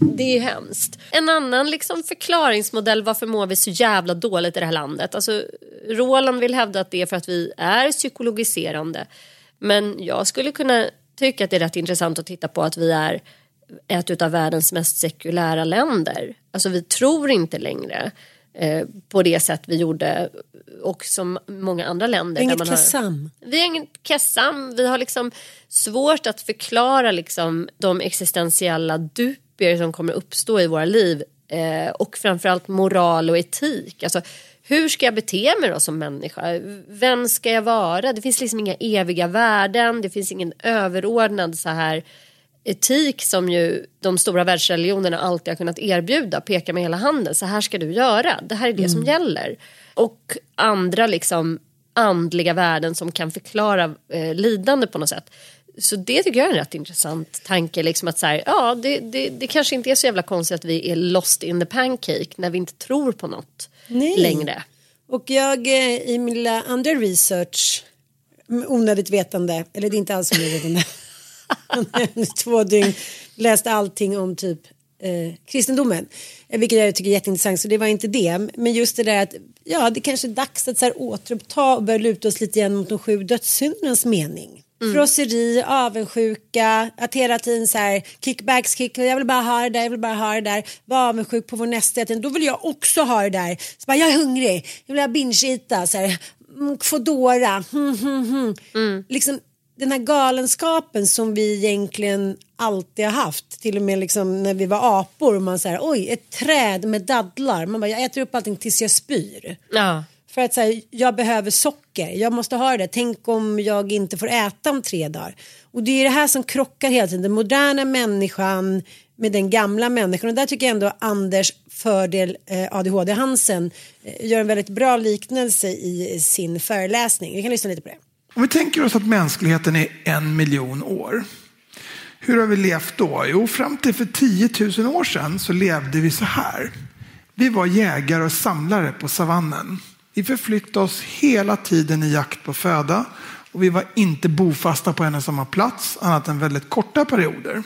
Det är ju hemskt. En annan liksom förklaringsmodell varför mår vi så jävla dåligt i det här landet. Alltså, Roland vill hävda att det är för att vi är psykologiserande. Men jag skulle kunna tycka att det är rätt intressant att titta på att vi är ett av världens mest sekulära länder. Alltså vi tror inte längre eh, på det sätt vi gjorde och som många andra länder. Inget där man har, kassam. vi har ingen kassam, vi har liksom svårt att förklara liksom de existentiella dubier som kommer uppstå i våra liv eh, och framförallt moral och etik. Alltså, hur ska jag bete mig då som människa? Vem ska jag vara? Det finns liksom inga eviga värden, det finns ingen överordnad så här etik som ju de stora världsreligionerna alltid har kunnat erbjuda, peka med hela handen, så här ska du göra, det här är det som gäller. Och andra liksom andliga värden som kan förklara eh, lidande på något sätt. Så det tycker jag är en rätt intressant tanke. Liksom att så här, ja, det, det, det kanske inte är så jävla konstigt att vi är lost in the pancake när vi inte tror på något Nej. längre. Och jag eh, i min lilla andra research, onödigt vetande, eller det är inte alls onödigt vetande, *laughs* *laughs* två dygn läste allting om typ eh, kristendomen. Eh, Vilket jag tycker är jätteintressant så det var inte det. Men just det där att ja det kanske är dags att så här, återuppta och börja luta oss lite grann mot de sju dödssyndernas mening. Frosseri, avundsjuka, att hela tiden så här kickbacks, kick, jag vill bara ha det där, jag vill bara ha det där. Var avundsjuk på vår nästa, då vill jag också ha det där. Så bara, jag är hungrig, jag vill ha binge-eata, mm, Foodora, hmm, hmm, hmm. Liksom den här galenskapen som vi egentligen alltid har haft. Till och med liksom när vi var apor och man säger oj ett träd med dadlar. Man bara jag äter upp allting tills jag spyr. Ja. För att säga jag behöver socker, jag måste ha det. Tänk om jag inte får äta om tre dagar. Och det är det här som krockar hela tiden. Den moderna människan med den gamla människan. Och där tycker jag ändå Anders fördel eh, ADHD Hansen eh, gör en väldigt bra liknelse i sin föreläsning. Vi kan lyssna lite på det. Om vi tänker oss att mänskligheten är en miljon år. Hur har vi levt då? Jo, fram till för 10 000 år sedan så levde vi så här. Vi var jägare och samlare på savannen. Vi förflyttade oss hela tiden i jakt på föda och vi var inte bofasta på en och samma plats annat än väldigt korta perioder.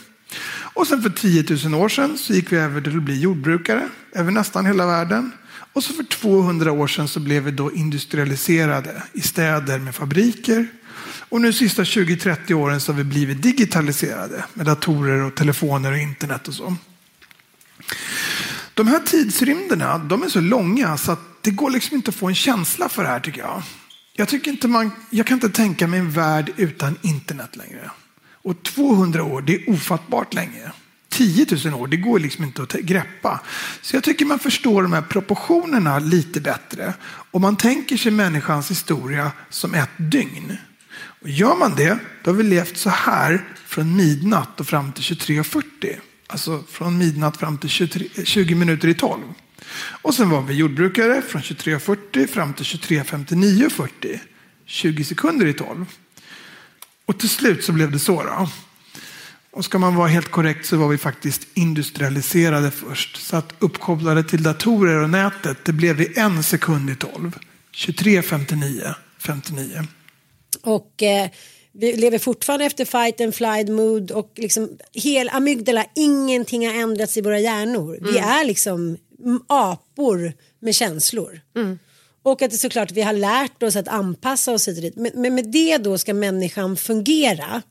Och sen för 10 000 år sedan så gick vi över till att bli jordbrukare över nästan hela världen. Och så för 200 år sedan så blev vi då industrialiserade i städer med fabriker. Och nu sista 20-30 åren så har vi blivit digitaliserade med datorer och telefoner och internet och så. De här tidsrymderna de är så långa så att det går liksom inte att få en känsla för det här tycker jag. Jag, tycker inte man, jag kan inte tänka mig en värld utan internet längre. Och 200 år, det är ofattbart länge. 10 000 år, det går liksom inte att greppa. Så jag tycker man förstår de här proportionerna lite bättre. Om man tänker sig människans historia som ett dygn. Och gör man det, då har vi levt så här från midnatt och fram till 23.40. Alltså från midnatt fram till 23, 20 minuter i 12. Och sen var vi jordbrukare från 23.40 fram till 23.59.40. 20 sekunder i 12. Och till slut så blev det så då. Och ska man vara helt korrekt så var vi faktiskt industrialiserade först. Så att uppkopplade till datorer och nätet, det blev vi en sekund i 12. 23.59, 59. Och eh, vi lever fortfarande efter fight and flight mood och liksom hel amygdala, ingenting har ändrats i våra hjärnor. Vi är liksom mm, apor med känslor. Och att det såklart vi har lärt oss att anpassa oss hit och dit. Men, men med det då ska människan fungera.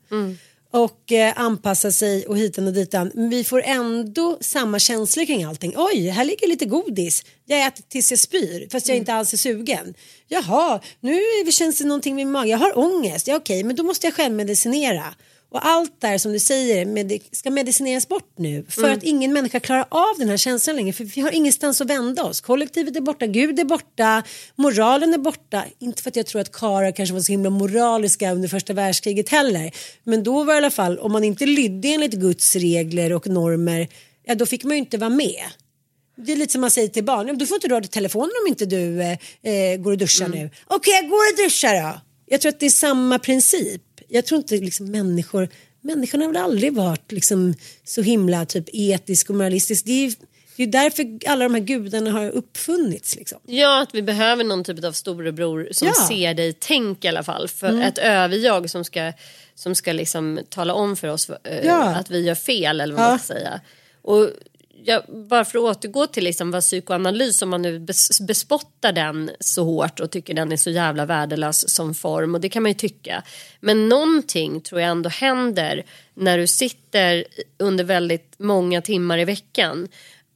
Och eh, anpassa sig och hitan och ditan. Men vi får ändå samma känslor kring allting. Oj, här ligger lite godis. Jag äter tills jag spyr fast jag inte alls är sugen. Jaha, nu känns det någonting med magen. Jag har ångest. Ja okej, men då måste jag självmedicinera. Och allt där som du säger med, ska medicineras bort nu för att ingen människa klarar av den här känslan längre för vi har ingenstans att vända oss. Kollektivet är borta, Gud är borta, moralen är borta. Inte för att jag tror att karlar kanske var så himla moraliska under första världskriget heller. Men då var det i alla fall, om man inte lydde enligt Guds regler och normer, ja då fick man ju inte vara med. Det är lite som man säger till barn, "Ja, du får inte röra telefonen om inte du eh, eh, går och duschar nu. Okej, jag går och duschar då. Jag tror att det är samma princip. Jag tror inte liksom människor, människorna har väl aldrig varit liksom så himla typ etisk och moralistisk. Det är ju det är därför alla de här gudarna har uppfunnits liksom. Ja, att vi behöver någon typ av storebror som Ja. ser dig, tänk i alla fall. För ett överjag som ska, som ska liksom tala om för oss eh, Ja. att vi gör fel eller vad Ja. man ska säga. Och jag, bara för att återgå till liksom vad psykoanalys, om man nu bes, bespottar den så hårt och tycker den är så jävla värdelös som form och det kan man ju tycka. Men någonting tror jag ändå händer när du sitter under väldigt många timmar i veckan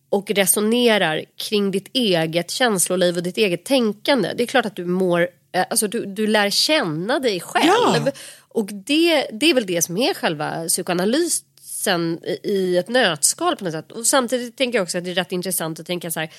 och resonerar kring ditt eget känsloliv och ditt eget tänkande. Det är klart att du mår, eh, alltså du, du lär känna dig själv. Ja. Och det, det är väl det som är själva psykoanalysen i- i ett nötskal på något sätt. Och samtidigt tänker jag också att det är rätt intressant att tänka så här.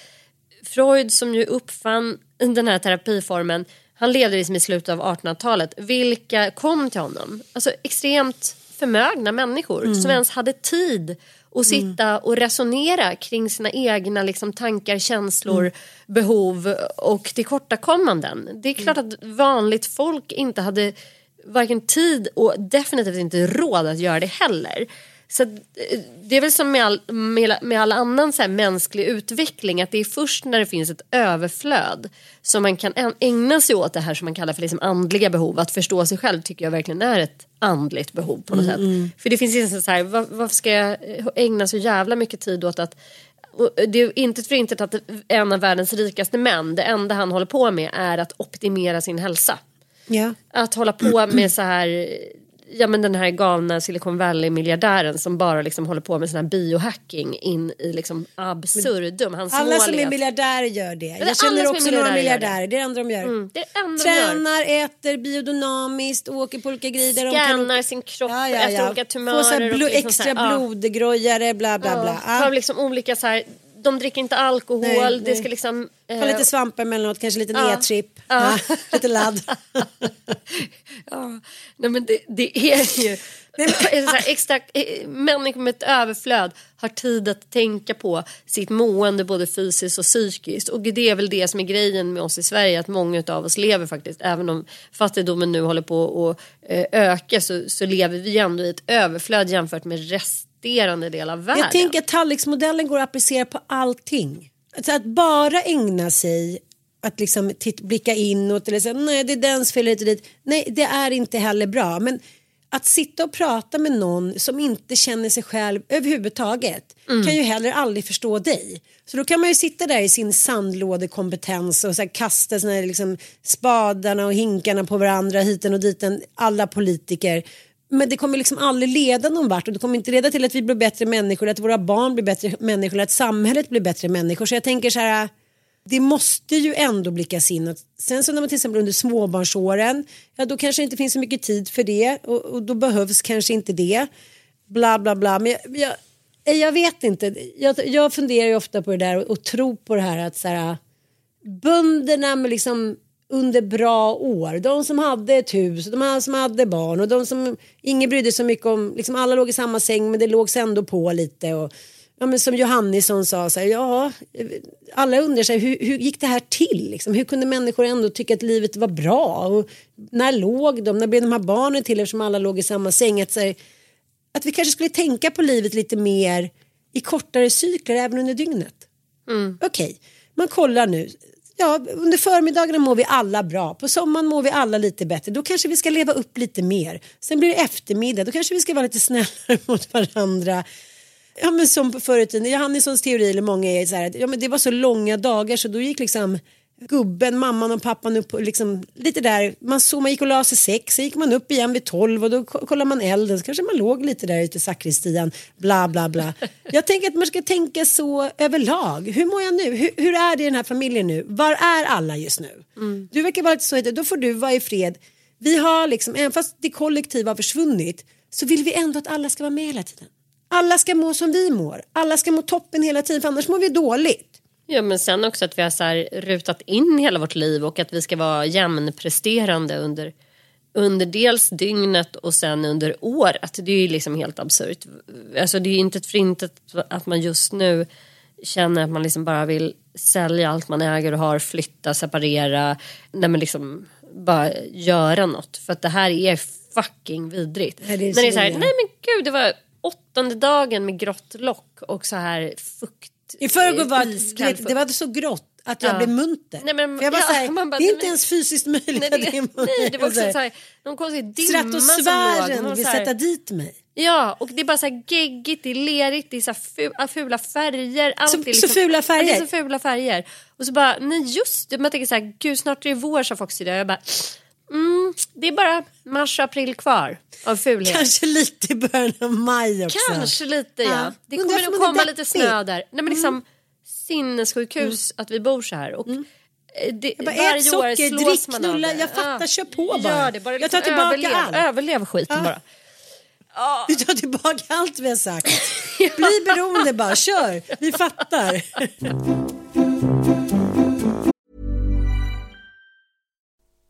Freud som ju uppfann den här terapiformen han levde liksom i slutet av 1800-talet. Vilka kom till honom? Alltså extremt förmögna människor som ens hade tid att sitta och resonera kring sina egna liksom, tankar, känslor, behov och tillkortakommanden. Det är klart att vanligt folk inte hade varken tid och definitivt inte råd att göra det heller. Så eh, det är väl som med all, med, med all annan så mänsklig utveckling att det är först när det finns ett överflöd som man kan ägna sig åt det här som man kallar för liksom andliga behov. Att förstå sig själv tycker jag verkligen är ett andligt behov på något sätt. För det finns inte så här, var, varför ska jag eh, ägna så jävla mycket tid åt att och det är inte för inte att en av världens rikaste män, det enda han håller på med är att optimera sin hälsa. Ja. Att hålla på med så här Ja men den här galna Silicon Valley-miljardären som bara liksom håller på med sån här biohacking in i liksom absurdum. Hans Alla mål som är miljardärer gör det. Jag känner också några miljardärer det. Det är det enda de gör. Mm, det är enda de gör. Tränar, äter biodynamiskt, åker på olika grejer. Kan åka- sin kropp Ja, ja, efter ja. olika Få tumörer. så här och blo- liksom extra här, ja. blodgrojare, bla bla bla. Ja, Ja. har liksom olika så här, de dricker inte alkohol, Nej, det nej. ska liksom... eh, lite svampar emellanåt, kanske lite Ja. nedtripp. Ja. Ja. Lite ladd. *laughs* Ja, nej men det, det är ju... *laughs* extra, eh, människor med ett överflöd har tid att tänka på sitt mående både fysiskt och psykiskt. Och det är väl det som är grejen med oss i Sverige att många av oss lever faktiskt. Även om fattigdomen nu håller på att eh, öka så, så lever vi ändå i ett överflöd jämfört med resterande del av världen. Jag tänker att tallriksmodellen går att applicera på allting. Alltså att bara ägna sig att liksom titt, blicka inåt eller säga nej det är dens fel hit och dit. Nej det är inte heller bra. Men att sitta och prata med någon som inte känner sig själv överhuvudtaget kan ju heller aldrig förstå dig. Så då kan man ju sitta där i sin sandlådekompetens och så här kasta här liksom spadarna och hinkarna på varandra hiten och diten, alla politiker. Men det kommer liksom aldrig leda någon vart och det kommer inte leda till att vi blir bättre människor, att våra barn blir bättre människor, eller att samhället blir bättre människor. Så jag tänker så här, det måste ju ändå blickas in. Sen så när man till exempel under småbarnsåren, ja då kanske det inte finns så mycket tid för det och, och då behövs kanske inte det. Bla bla bla. Men jag, jag, jag vet inte, jag, jag funderar ju ofta på det där och, och tror på det här att så här, bönderna med liksom under bra år. De som hade ett hus, de som hade barn och de som ingen brydde sig så mycket om. Liksom alla låg i samma säng men det lågs ändå på lite. Och, ja, men som Johannisson sa, så här, ja, alla undrar sig hur, hur gick det här till? Liksom? Hur kunde människor ändå tycka att livet var bra? Och när låg de? När blev de här barnen till eftersom alla låg i samma säng? Att, här, att vi kanske skulle tänka på livet lite mer i kortare cykler även under dygnet. Okej, man kollar nu. Ja, under förmiddagarna mår vi alla bra. På sommaren mår vi alla lite bättre. Då kanske vi ska leva upp lite mer. Sen blir det eftermiddag. Då kanske vi ska vara lite snällare *laughs* mot varandra. Ja men som på förr i tiden. Johannissons teori eller många är så här. Ja men det var så långa dagar så då gick liksom gubben, mamman och pappan upp liksom lite där. Man, så, man gick och la sig sex, så gick man upp igen vid tolv och då ko- kollar man elden så kanske man låg lite där ute i sakristian. Bla bla bla. *laughs* Jag tänker att man ska tänka så överlag. Hur mår jag nu? Hur, hur är det i den här familjen nu? Var är alla just nu? Du verkar vara lite så, då får du vara i fred. Vi har liksom, även fast det kollektiva har försvunnit så vill vi ändå att alla ska vara med hela tiden. Alla ska må som vi mår. Alla ska må toppen hela tiden för annars mår vi dåligt. Ja men sen också att vi har så här rutat in hela vårt liv och att vi ska vara jämnpresterande under, under dels dygnet och sen under året. Det är ju liksom helt absurt. Alltså det är ju inte för intet att man just nu känner att man liksom bara vill sälja allt man äger och har, flytta, separera. Nej men liksom bara göra något. För att det här är fucking vidrigt. Ja, det är När det är så här, nej men gud det var åttonde dagen med grått lock och så här fukt. I förrgår var iskall det, det var så grått att jag Ja. blev munter. Nej, men- För jag var ja, så här, *laughs* man bara, det är nej, inte ens fysiskt möjligt. Nej, att det, det är nej, det var också någon konstig dimma. Stratosfären var vill sätta dit mig. Ja, och det är bara så här geggigt, det är lerigt, det är så fu- fula färger. Allt Så- är liksom, så fula färger? Ja, det är så fula färger. Och så bara, nej just det, man tänker så här, gud snart är det vår sa Foxy det. Jag bara, mm, det är bara mars april kvar av fulhet. Kanske lite i början av maj också. Kanske lite ja. Ja. Det kommer om nog komma lite. Mm. snö där. Nej men liksom sinnessjukhus att vi bor så här. Och, eh, det, Jag bara, varje ät socker, drick, knulla. Jag fattar, kör på bara. Gör det, bara Jag liksom tar tillbaka överlev, allt. överlev skiten bara. *laughs* Du tar tillbaka allt vi har sagt. *laughs* Bli beroende bara, kör. Vi fattar. *laughs*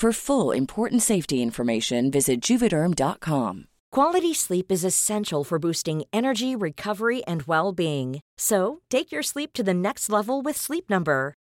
For full important safety information, visit juvederm.com. Quality sleep is essential for boosting energy, recovery, and well being. So, take your sleep to the next level with Sleep Number.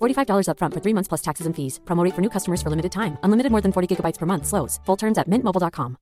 $45 upfront for three months plus taxes and fees. Promo rate for new customers for limited time. Unlimited more than 40 gigabytes per month. Slows. Full terms at mintmobile.com.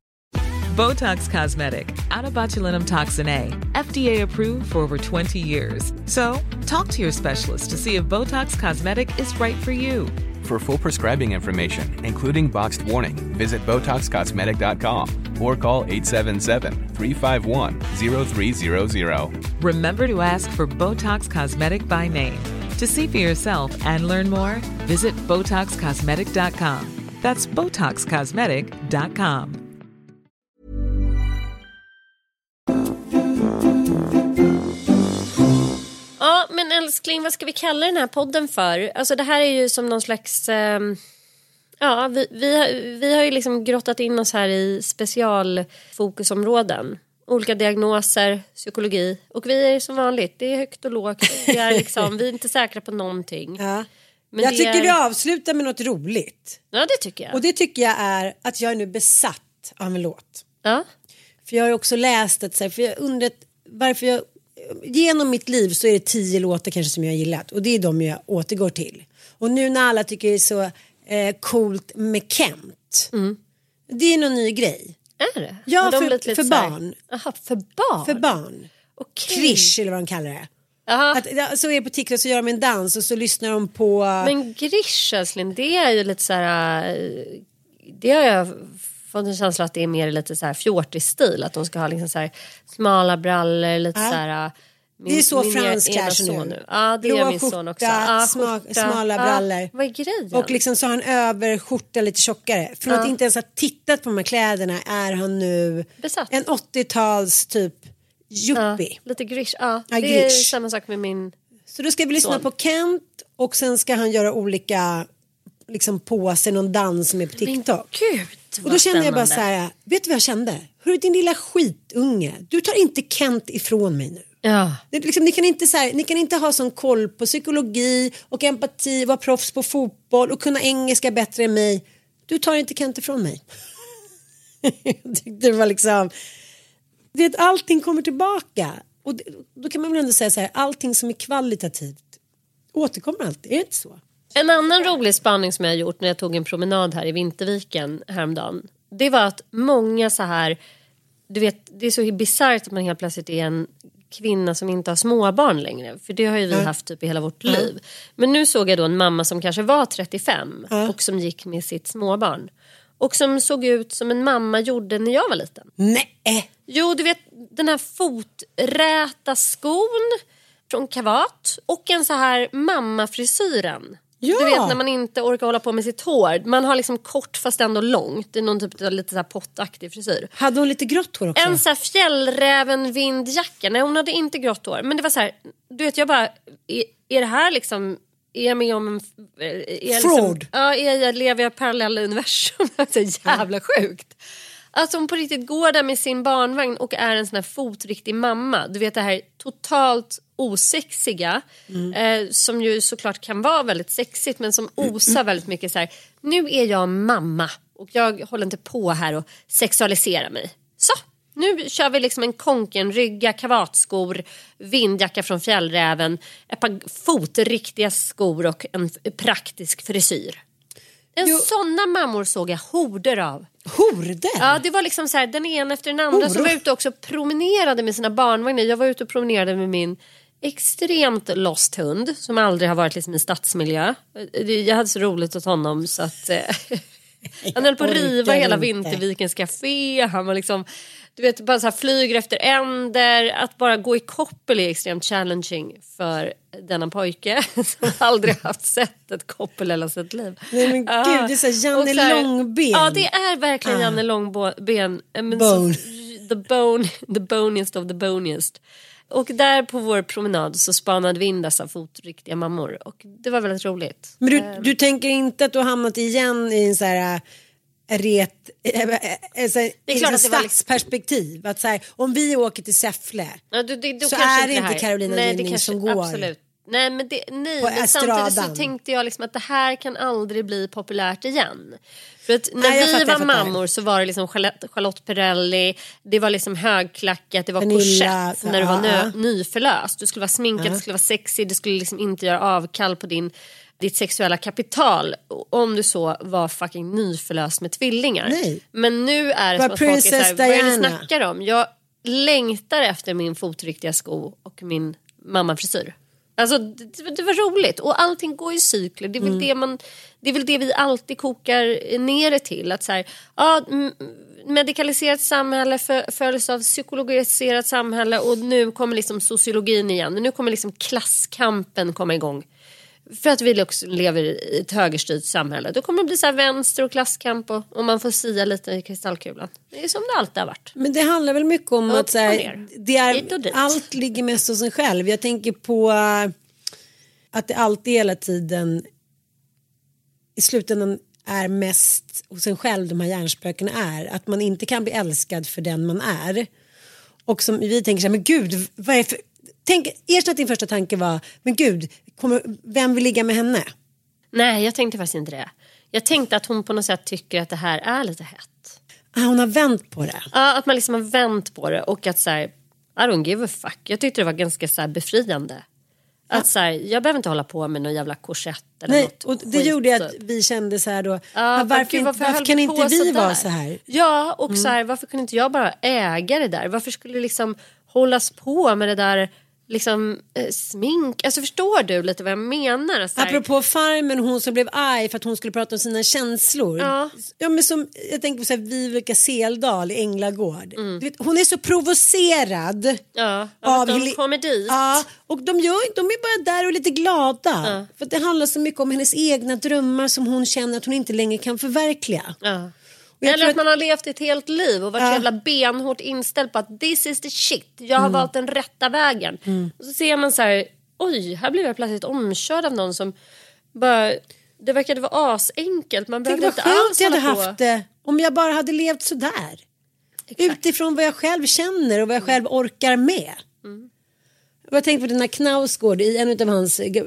Botox Cosmetic, out of botulinum toxin A, FDA approved for over 20 years. So, talk to your specialist to see if Botox Cosmetic is right for you. For full prescribing information, including boxed warning, visit BotoxCosmetic.com or call 877-351-0300. Remember to ask for Botox Cosmetic by name. To see for yourself and learn more, visit BotoxCosmetic.com. That's BotoxCosmetic.com. Ja, men älskling, vad ska vi kalla den här podden för? Alltså det här är ju som någon slags... Um... ja, vi, vi, har- vi har ju liksom grottat in oss här i specialfokusområden. Olika diagnoser, psykologi. Och vi är som vanligt, det är högt och lågt. Det är liksom, vi är inte säkra på någonting. Ja. Men jag tycker är- vi avslutar med något roligt. Ja, det tycker jag. Och det tycker jag är att jag är nu besatt av en låt. Ja. För jag har också läst här, för jag undrat varför jag... Genom mitt liv så är det tio låtar kanske som jag har gillat och det är de jag återgår till. Och nu när alla tycker det är så eh, coolt med Kent. Det är någon ny grej. Är det? Ja, de för- för barn. Jaha, för barn? För barn. Okej. Krish eller vad de kallar det. Att, så är det på TikTok så gör de en dans och så lyssnar de på... Men Grish älskling, det är ju lite så här... eh, Det har jag fått en känsla att det är mer lite så här fjortis-stil. Att de ska ha liksom så här smala brallor, lite Ja. så här... Min, det är så min Frans ena klär sig nu. Ja, det Blå är min son också. skjorta, Ja, sma- skjorta. smala Ja, brallor. Vad är grejen? Och liksom så har han över skjorta lite tjockare. Från Ja. att inte ens ha tittat på de här kläderna är han nu Besatt. en 80-tals typ yuppie. Lite Grish. Ja, det är Grish. samma sak med min... Så då ska vi lyssna Son. på Kent och sen ska han göra olika liksom på sig någon dans som är på TikTok. Gud, och då kände jag bara så här, vet du vad jag kände? Hörru din lilla skitunge, du tar inte Kent ifrån mig nu. Ja. Det, liksom, ni, kan inte, så här, ni kan inte ha sån koll på psykologi och empati, vara proffs på fotboll och kunna engelska bättre än mig. Du tar inte Kent ifrån mig. *laughs* Jag tyckte det var liksom... Du vet, allting kommer tillbaka. Och det, då kan man väl ändå säga så här, allting som är kvalitativt återkommer alltid. Är det inte så? En annan rolig spaning som jag gjort när jag tog en promenad här i Vinterviken häromdagen. Det var att många så här, du vet det är så bisarrt att man helt plötsligt är en kvinna som inte har småbarn längre. För det har ju vi haft typ i hela vårt liv. Men nu såg jag då en mamma som kanske var 35 och som gick med sitt småbarn. Och som såg ut som en mamma gjorde när jag var liten. Nej! Jo, du vet den här foträta skon från Kavat och en så här mammafrisyren. Ja. Du vet när man inte orkar hålla på med sitt hår. Man har liksom kort fast ändå långt. Det är någon typ av lite så här pottaktig frisyr. Hade hon lite grått hår också? En så här fjällräven vindjacka. Nej hon hade inte grått hår. Men det var så här, du vet jag bara, är, är det här liksom är jag med om en... Är jag Fraud. Liksom, ja, är jag, lever jag i parallella universum? *laughs* så jävla sjukt. Alltså hon på riktigt går där med sin barnvagn och är en sån här fotriktig mamma. Du vet det här totalt osexiga. Eh, som ju såklart kan vara väldigt sexigt men som osar väldigt mycket så här. Nu är jag mamma och jag håller inte på här och sexualiserar mig. Så, nu kör vi liksom en konkenrygga, kavatskor, vindjacka från fjällräven, ett par fotriktiga skor och en praktisk frisyr. En såna mammor såg jag horder av. Horder? Ja, det var liksom så här, den ena efter den andra som Horor. var ute också och promenerade med sina barnvagnar. Jag var ute och promenerade med min extremt lost hund som aldrig har varit liksom i stadsmiljö. Jag hade så roligt åt honom så att eh, *laughs* *laughs* han höll på att riva hela inte. Vintervikens café. Han var liksom, du vet, bara så här flyger efter änder. Att bara gå i koppel är extremt challenging för denna pojke *laughs* som aldrig haft sett ett koppel hela sitt liv. Nej, men Ja. gud, det är så här Janne så här- Långben. Ja, det är verkligen Ah. Janne Långben. eh, men Bone. Så, the bone, the boniest of the boniest. Och där på vår promenad så spanade vi in dessa fotriktiga mammor och det var väldigt roligt. Men du, Eh, du tänker inte att du har hamnat igen i en så här ret, äh, äh, äh, så här, Det är klart så att det var liksom- stadsperspektiv. Att så här, om vi åker till Säffle Ja, då, det, då så är det inte här- Carolina nej, Gynning som går. Absolut. Nej, men, det, nej, men samtidigt så tänkte jag liksom att det här kan aldrig bli populärt igen. För att när Nej, vi fattar, var mammor så var det liksom Charlotte, Charlotte Perrelli, det var liksom högklackat, det var korsett när du var nö, nyförlöst. Du skulle vara sminkad, du skulle vara sexig, du skulle liksom inte göra avkall på din ditt sexuella kapital om du så var fucking nyförlöst med tvillingar. Nej. Men nu är det Var som att folk är såhär, vad är det ni Diana. snackar om? Jag längtar efter min fotriktiga sko och min mammafrisyr. Alltså det, det var roligt och allting går i cykler. Det är, väl Mm. det, man, det är väl det vi alltid kokar ner det till. Att så här, ja, medikaliserat samhälle följs av psykologiserat samhälle och nu kommer liksom sociologin igen. Nu kommer liksom klasskampen komma igång. För att vi också lever i ett högerstyrt samhälle. Då kommer det bli så vänster och klasskamp och, och man får sia lite i kristallkulan. Det är som det alltid har varit. Men det handlar väl mycket om Upp att så här, och det och är, allt ligger mest hos en själv. Jag tänker på eh, att det alltid hela tiden i slutändan är mest hos en själv de här hjärnspökena är. Att man inte kan bli älskad för den man är. Och som vi tänker så här, men gud, vad är för... Tänk, erkänn att din första tanke var, men gud, kommer, vem vill ligga med henne? Nej, jag tänkte faktiskt inte det. Jag tänkte att hon på något sätt tycker att det här är lite hett. Ah, hon har vänt på det. Ja, att man liksom har vänt på det och att så här, I don't give a fuck. Jag tyckte det var ganska så befriande. Att så här, jag behöver inte hålla på med någon jävla korsett eller Nej, något och det skit, gjorde att typ. vi kände så här då, Ja, ah, varför, höll varför kan inte vi vara så här? Ja, och Mm. så här, varför kunde inte jag bara äga det där? Varför skulle det liksom hållas på med det där liksom, eh, smink? Alltså förstår du lite vad jag menar? Så här, Apropå Farmen, hon som blev arg för att hon skulle prata om sina känslor. Ja. Ja, men som, jag tänker på så här, Vivica Seldal i Änglagård. Mm. Vet, hon är så provocerad. ja, av att de kommer dit. Ja, och de, gör, de är bara där och lite glada. För att det handlar så mycket om hennes egna drömmar som hon känner att hon inte längre kan förverkliga. Ja. Eller att man har levt ett helt liv och varit Ja. så jävla benhårt inställd på att this is the shit. Jag har Mm. valt den rätta vägen. Och så ser man så här, oj, här blev jag plötsligt omkörd av någon som bara, det verkade vara asenkelt. Man Tänk behövde vad inte alls jag hade på. haft det om jag bara hade levt sådär. Utifrån vad jag själv känner och vad jag själv orkar med. Och Jag tänkte på den här Knausgård i en av hans eh,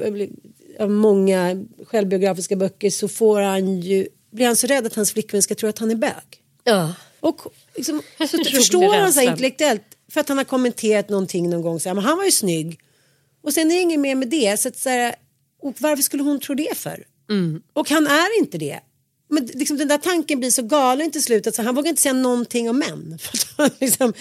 av många självbiografiska böcker så får han ju, blir han så rädd att hans flickvän ska tro att han är bög. Ja. Och liksom, *laughs* så förstår han så intellektuellt för att han har kommenterat någonting någon gång så här, men han var ju snygg. Och sen är det inget mer med det. Så att, så här, och varför skulle hon tro det för? Och han är inte det. Men liksom, den där tanken blir så galen till slut att så, han vågar inte säga någonting om män. *laughs* För att liksom,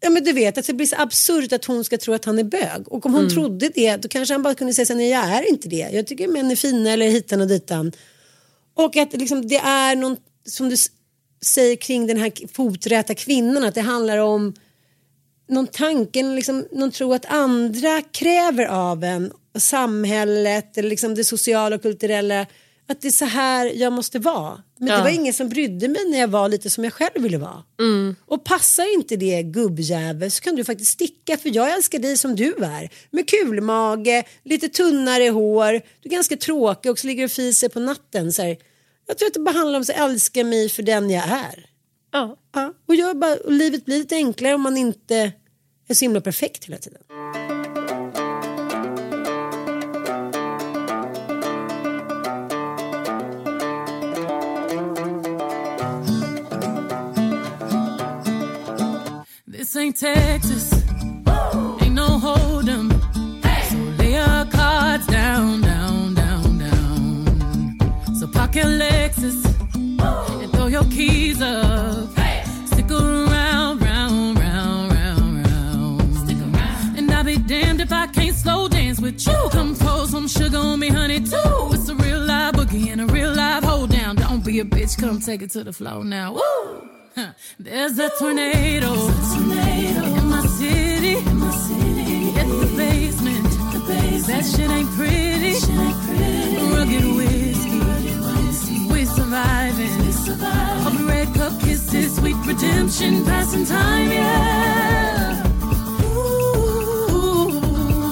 ja, men du vet att det blir så absurt att hon ska tro att han är bög. Och om hon trodde det då kanske han bara kunde säga så här, nej jag är inte det. Jag tycker män är fina eller hitan och ditan. Och att liksom, det är någon, som du säger kring den här foträta kvinnan, att det handlar om någon tanken, liksom, någon tro att andra kräver av en, samhället eller liksom det sociala och kulturella, att det är så här jag måste vara. Men det Ja. var ingen som brydde mig när jag var lite som jag själv ville vara. Och passar inte det gubbjävel så kan du faktiskt sticka för jag älskar dig som du är. Med kulmage, lite tunnare hår, du är ganska tråkig och så ligger du och fiser på natten. Så här. Jag tror att det bara handlar om att älska mig för den jag är. Ja. Ja, och, jag bara, och livet blir lite enklare om man inte är så himla perfekt hela tiden. This ain't Texas. Your Lexus and throw your keys up. Stick around, round, round, round, round. Stick around. And I'll be damned if I can't slow dance with you. Come pour some sugar on me, honey, too. It's a real live boogie and a real live hold down. Don't be a bitch, come take it to the floor now. Woo! Huh. There's a tornado, in my city. Hit the basement. That shit ain't pretty. Rugged whiskey. Surviving. All red cup kisses, sweet redemption, passing time, yeah. Ooh,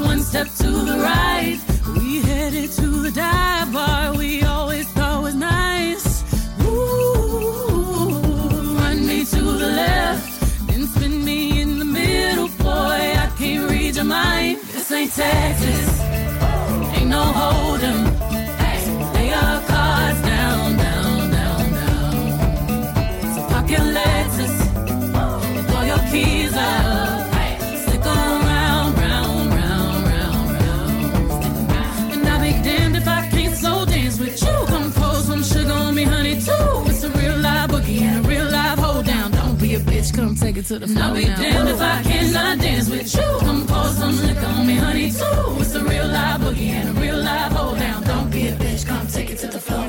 one step to the right. We headed to the dive bar we always thought was nice. Ooh, run me to the left, then spin me in the middle. Boy, I can't read your mind. This ain't Texas, ain't no hold'em. To the floor. I'll be damned if I cannot dance with you. Come pour some liquor on me, honey, too. It's a real live boogie and a real live hold down. Don't be a bitch, come take it to the floor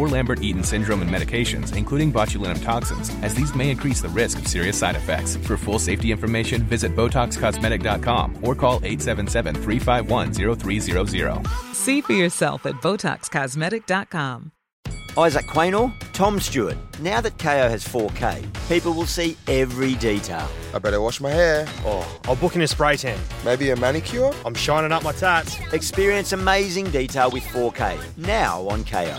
or Lambert-Eaton syndrome and medications, including botulinum toxins, as these may increase the risk of serious side effects. For full safety information, visit BotoxCosmetic.com or call 877-351-0300. See for yourself at BotoxCosmetic.com. Isaac Quaynor, Tom Stewart. Now that KO has 4K, people will see every detail. I better wash my hair. Oh, I'll book in a spray tan. Maybe a manicure? I'm shining up my tats. Experience amazing detail with 4K. Now on KO.